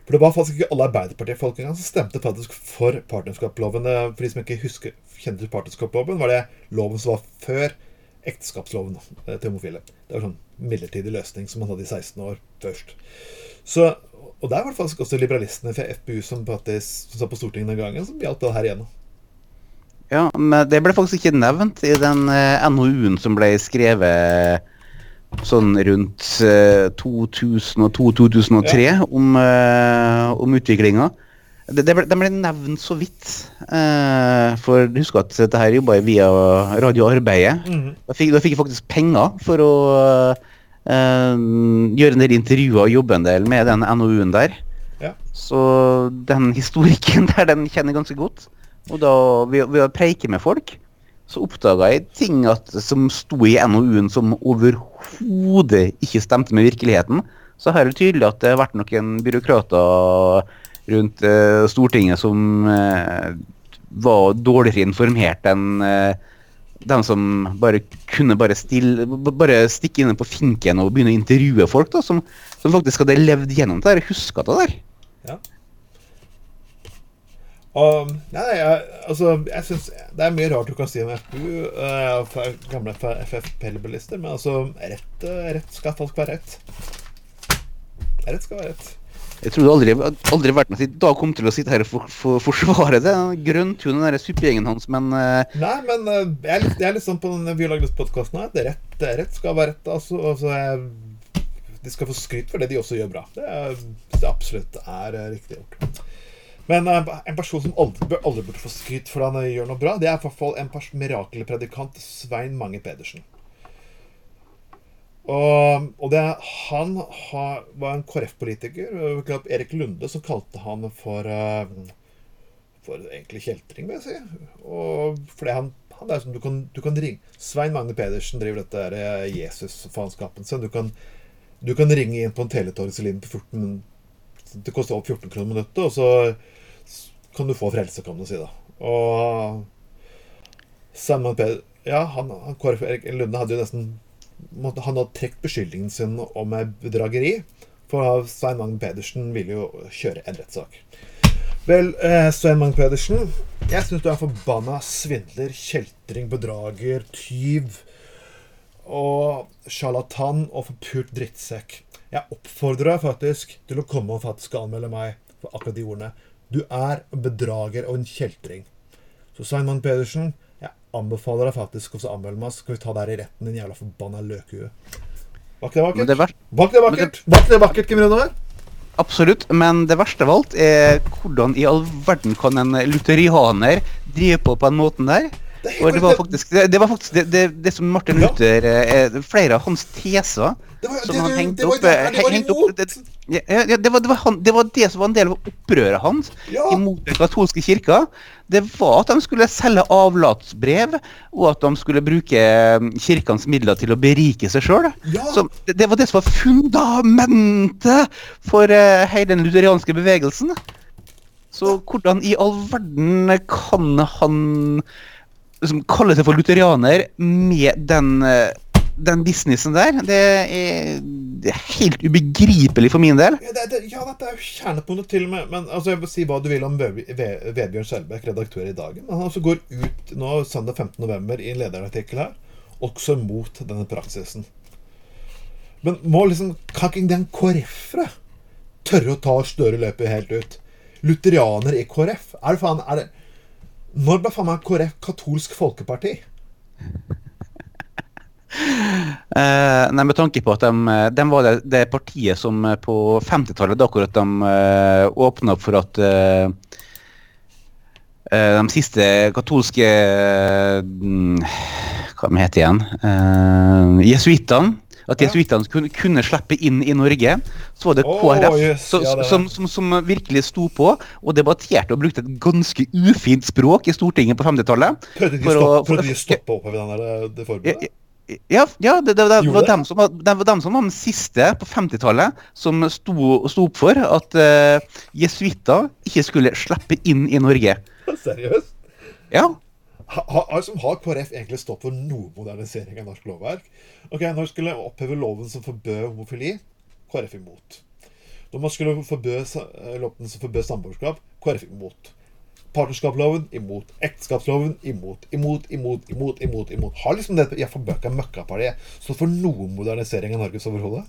[SPEAKER 1] For det var faktisk ikke alle Arbeiderpartifolk engang som stemte faktisk for partnerskapsloven. Eh, For de som ikke husker, kjente partnerskapsloven, var det loven som var før ekteskapsloven eh, til homofile. Det var sånn midlertidig løsning som man hadde i 16 år først. Så, og der var det faktisk også liberalistene fra FPU som, faktisk, som satt på Stortinget den gangen, som hjalp det her igjennom.
[SPEAKER 2] Ja, men det ble faktisk ikke nevnt i den eh, NOU-en som ble skrevet sånn rundt eh, 2002-2003 om, eh, om utviklinga. Det, det ble, den ble nevnt så vidt. Eh, for husk at dette her jobba jeg via Radioarbeidet. Mm. Da fikk, da fikk jeg faktisk penger for å eh, gjøre en del intervjuer og jobbe en del med den NOU-en der.
[SPEAKER 1] Ja.
[SPEAKER 2] Så den historikken [LAUGHS] der, den kjenner jeg ganske godt. Og da, ved å preike med folk, så oppdaga jeg ting at, som sto i NOU-en som overhodet ikke stemte med virkeligheten. Så her er det tydelig at det har vært noen byråkrater rundt eh, Stortinget som eh, var dårligere informert enn eh, dem som bare kunne bare, stille, bare stikke inne på finken og begynne å intervjue folk, da, som, som faktisk hadde levd gjennom det der, huska det der.
[SPEAKER 1] Og, nei, jeg, altså, jeg synes Det er mye rart du kan si om FPU, uh, gamle FFP-liberalister, men altså rett, eh, rett skal folk være rett. Rett skal være rett.
[SPEAKER 2] Jeg trodde aldri, aldri vært med da kom til å sitte her og for, for, forsvare det. Grønntun, den der suppegjengen hans, men uh...
[SPEAKER 1] Nei, men uh, jeg, er litt, jeg er litt sånn på den lagd her. Det rett, det rett skal være rett. Altså, altså jeg, de skal få skryt for det de også gjør bra. Det, er, det absolutt er eh, riktig gjort. Men eh, en person som aldri, aldri burde få skryt for han gjør noe bra, det er i hvert fall en mirakelpredikant, Svein Mange Pedersen. Og, og det, han har, var en KrF-politiker, eh, Erik Lunde, som kalte han for eh, for egentlig kjeltring, vil jeg si. Og fordi han, han er som du kan, du kan ringe Svein Magne Pedersen driver dette der, eh, Jesus-faenskapen sin. Du kan, du kan ringe inn på en teletorgslinje på 14 Det koster opp 14 kroner minuttet, og så kan du få frelse, kan du si. da. Og Magne Pedersen Ja, han, han KrF Erik Lunde hadde jo nesten Han hadde trukket beskyldningen sin om bedrageri. For Svein Magne Pedersen ville jo kjøre en rettssak. Vel, eh, Svein Magne Pedersen, jeg syns du er forbanna svindler, kjeltring, bedrager, tyv og sjarlatan og forpult drittsekk. Jeg oppfordrer deg faktisk til å komme og faktisk anmelde meg for akkurat de ordene. Du er en bedrager og en kjeltring. Så Sveinmann Pedersen, jeg anbefaler deg faktisk også anmelde meg, så skal vi ta deg i retten, din jævla forbanna løkhue. Var ikke det vakkert?
[SPEAKER 2] det verste
[SPEAKER 1] Var det
[SPEAKER 2] men det-
[SPEAKER 1] vakkert? Var det vakkert, Kim Rønneberg?
[SPEAKER 2] Absolutt, men det verste av alt er hvordan i all verden kan en lutherianer drive på på den måten der?
[SPEAKER 1] Det
[SPEAKER 2] Og det var faktisk det, det, var faktisk det, det, det som Martin Luther eh, Flere av hans teser som han hengte opp,
[SPEAKER 1] det
[SPEAKER 2] eh,
[SPEAKER 1] var
[SPEAKER 2] det, ja, ja, det, var, det, var han, det var det som var en del av opprøret hans
[SPEAKER 1] Ja.
[SPEAKER 2] imot den katolske kirka. Det var at de skulle selge avlatsbrev, og at de skulle bruke eh, kirkens midler til å berike seg sjøl.
[SPEAKER 1] Ja.
[SPEAKER 2] Det, det var det som var fundamentet for uh, hele den lutherianske bevegelsen. Så hvordan i all verden kan han liksom, kalle seg for lutherianer med den, eh, den businessen der? Det er, det er helt ubegripelig for min del.
[SPEAKER 1] Ja, det, det, ja, dette er jo kjernepunktet til og med. Men altså, jeg vil si hva du vil om Ve- Ve- Vebjørn Skjelbæk, redaktør i Dagen. Men han altså går ut nå søndag 15. november i en lederartikkel her, også mot denne praksisen. Men må liksom Kan ikke den KrF-ere tørre å ta Støre løpet helt ut? Lutherianer i KrF? Er det faen er det, Når ble faen meg KrF katolsk folkeparti?
[SPEAKER 2] Uh, nei, Med tanke på at de, de var det, det partiet som eh, på 50-tallet, da akkurat de uh, åpna opp for at uh, eh, de siste katolske mm, Hva de heter igjen? Uh, Jesuittene. At jesuittene kunne, kunne slippe inn i Norge. Så var det
[SPEAKER 1] Å,
[SPEAKER 2] KrF
[SPEAKER 1] jøss,
[SPEAKER 2] så-
[SPEAKER 1] ja, det-
[SPEAKER 2] som, som, som virkelig sto på og debatterte og brukte et ganske ufint språk i Stortinget på 50-tallet.
[SPEAKER 1] Prøvde de å stoppe,
[SPEAKER 2] for-
[SPEAKER 1] de stoppe opp over den der, det forbudet?
[SPEAKER 2] Ja, ja det, det, det, var dem som det var dem som var den siste på 50-tallet som sto, sto opp for at uh, jesuitter ikke skulle slippe inn i Norge. [LAUGHS]
[SPEAKER 1] Seriøst?
[SPEAKER 2] Ja.
[SPEAKER 1] Ha, ha, altså, har KrF egentlig stått for noe modernisering av norsk lovverk? Ok, Når skulle man oppheve loven som forbød homofili? KrF imot. Når man skulle forbød, eh, loven som forbød samboerskap, KrF imot. Partnerskapsloven imot. Ekteskapsloven imot. Imot, imot, imot, imot. imot. Har liksom det jeg forbøka møkkapartiet stått for noen modernisering av Norges overhodet?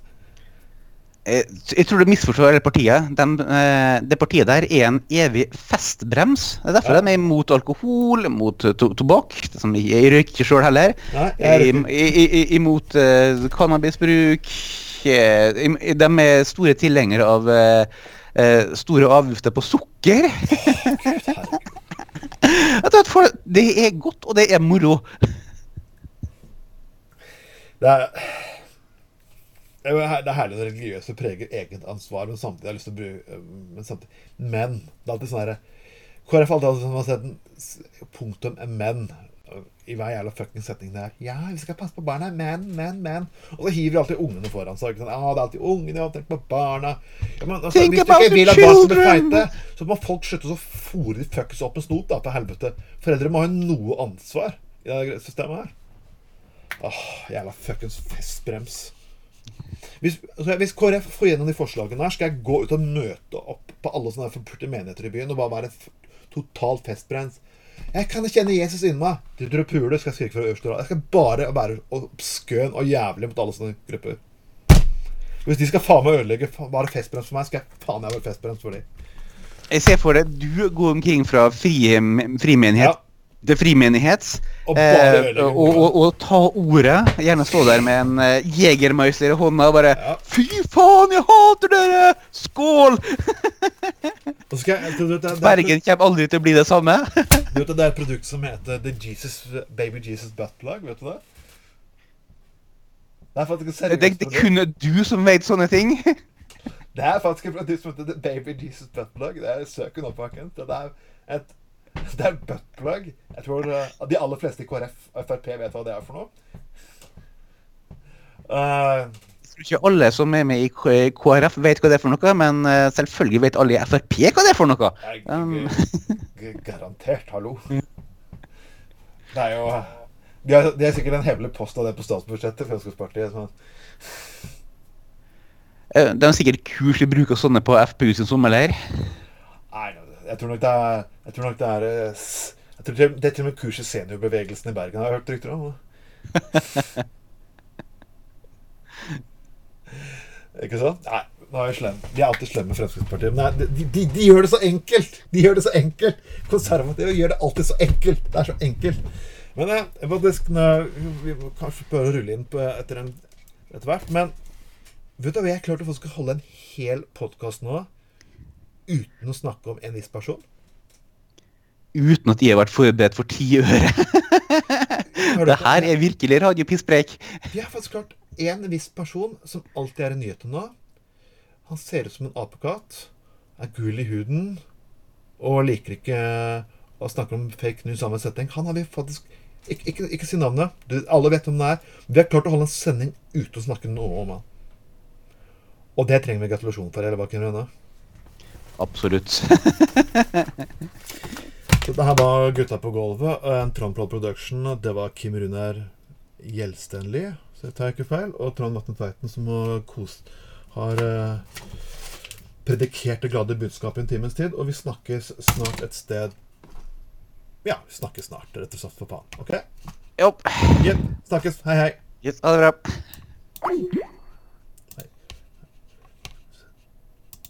[SPEAKER 2] Eh, Jeg tror du misforstår hele partiet. Dem, eh, det partiet der er en evig festbrems. Det er derfor
[SPEAKER 1] Ja.
[SPEAKER 2] de er imot alkohol, mot to tobakk. som Jeg røyker ikke sjøl heller.
[SPEAKER 1] Nei, jeg
[SPEAKER 2] i- i- Imot eh, cannabisbruk. eh, De er store tilhengere av eh, eh, store avgifter på sukker. [LAUGHS] Det er godt, og det er moro.
[SPEAKER 1] Det er, det er her- det er herlig når religiøse preger eget ansvar, men samtidig har jeg lyst til å bruke Men, samtidig, men det er alltid sånn herre KrF har alltid sånn, sett punktum men i hver jævla fucking setning er Ja, vi skal passe på barna, men, men, men. Og så hiver de alltid ungene foran seg. Ikke sant? Ja, det er alltid ungene, tenk på barna. Ja, men, altså, hvis du ikke vil at barn skal bli feite, så må folk slutte å fòre de fuckings opp med snot, da, til helvete. Foreldre må ha noe ansvar i det systemet her. Åh, jævla fuckings festbrems. Hvis, altså, hvis KrF får gjennom de forslagene her, skal jeg gå ut og møte opp på alle sånne forpulte menigheter i byen og bare være en total festbrems. Jeg kan kjenne Jesus inni meg. De dere puler, skal jeg skrike fra øverste rad. Jeg skal bare være obskøn og jævlig mot alle sånne grupper. Hvis de skal faen meg ødelegge bare festbrems for meg, skal jeg faen meg være festbrems for dem.
[SPEAKER 2] Jeg ser for deg du går omkring fra fri, frimenighet
[SPEAKER 1] Ja.
[SPEAKER 2] Til frimenighet
[SPEAKER 1] Og
[SPEAKER 2] eh, og, og, og ta ordet. Gjerne stå der med en uh, jegermeister i hånda og bare
[SPEAKER 1] Ja.
[SPEAKER 2] Fy faen, jeg hater dere! Skål! [LAUGHS]
[SPEAKER 1] Jeg, du det, det, er,
[SPEAKER 2] Bergen kommer aldri til å bli det samme. [LAUGHS]
[SPEAKER 1] du vet, det er et produkt som heter The Jesus, Baby Jesus Butt Plug. Vet du det? Det er faktisk et
[SPEAKER 2] Det,
[SPEAKER 1] seriøst
[SPEAKER 2] det er
[SPEAKER 1] produkt.
[SPEAKER 2] kun du som vet sånne ting.
[SPEAKER 1] Det er faktisk et produkt som heter The Baby Jesus Butt Plug. Det er søk den opp, folkens. Det er et [LAUGHS] det er buttplug. Jeg tror eh, de aller fleste i KrF og Frp vet hva det er for noe. Uh,
[SPEAKER 2] Jeg tror ikke alle som er med i KrF vet hva det er for noe, men eh, selvfølgelig vet alle i Frp hva det er for noe. Um. [LAUGHS]
[SPEAKER 1] garantert, hallo. Det er jo De har, de har sikkert en hemmelig post av det på statsbudsjettet, Fremskrittspartiet. Som,
[SPEAKER 2] Eh, De har sikkert kurs i bruk av sånne på FPU sin sommerleir.
[SPEAKER 1] Jeg tror nok det er Jeg tror nok det er eh, jeg tror det, det er til og med kurs i seniorbevegelsen i Bergen, har jeg hørt rykter om. [LAUGHS] Ikke sant? Nei, nå er jeg slem. De er alltid slemme, Fremskrittspartiet. Men nei, de, de, de gjør det så enkelt! De gjør det så enkelt! Konservative gjør det alltid så enkelt. Det er så enkelt. Men jeg faktisk, nå, vi må kanskje prøve å rulle inn på etter, en, etter hvert. Men vet du hva jeg klarte å få holde en hel podkast nå uten å snakke om en viss person?
[SPEAKER 2] Uten at de har vært forberedt for ti øre. Det her er virkelig radiopisspreik.
[SPEAKER 1] Vi har faktisk klart en viss person som alltid er i nyhetene nå. Han ser ut som en apekatt, er gul i huden og liker ikke å snakke om fake news samme setting. Han har vi faktisk Ikke, ikke, ikke si navnet. Du, alle vet hvem det er. Vi har klart å holde en sending uten å snakke noe om han. Og det trenger vi gratulasjon for, eller hva du mene?
[SPEAKER 2] Absolutt.
[SPEAKER 1] Så [LAUGHS] det her var Gutta på gulvet. og En Trondprod Production. Det var Kim Runar Gjelstenli, så jeg tar ikke feil. Og Trond Matten Tveiten, som har, kost, har eh, predikert det glade budskapet i en times tid. Og vi snakkes snart et sted Ja, vi snakkes snart, rett og slett, for faen. OK?
[SPEAKER 2] Jo.
[SPEAKER 1] Yep. Snakkes. Hei, hei.
[SPEAKER 2] Yes, ha det bra.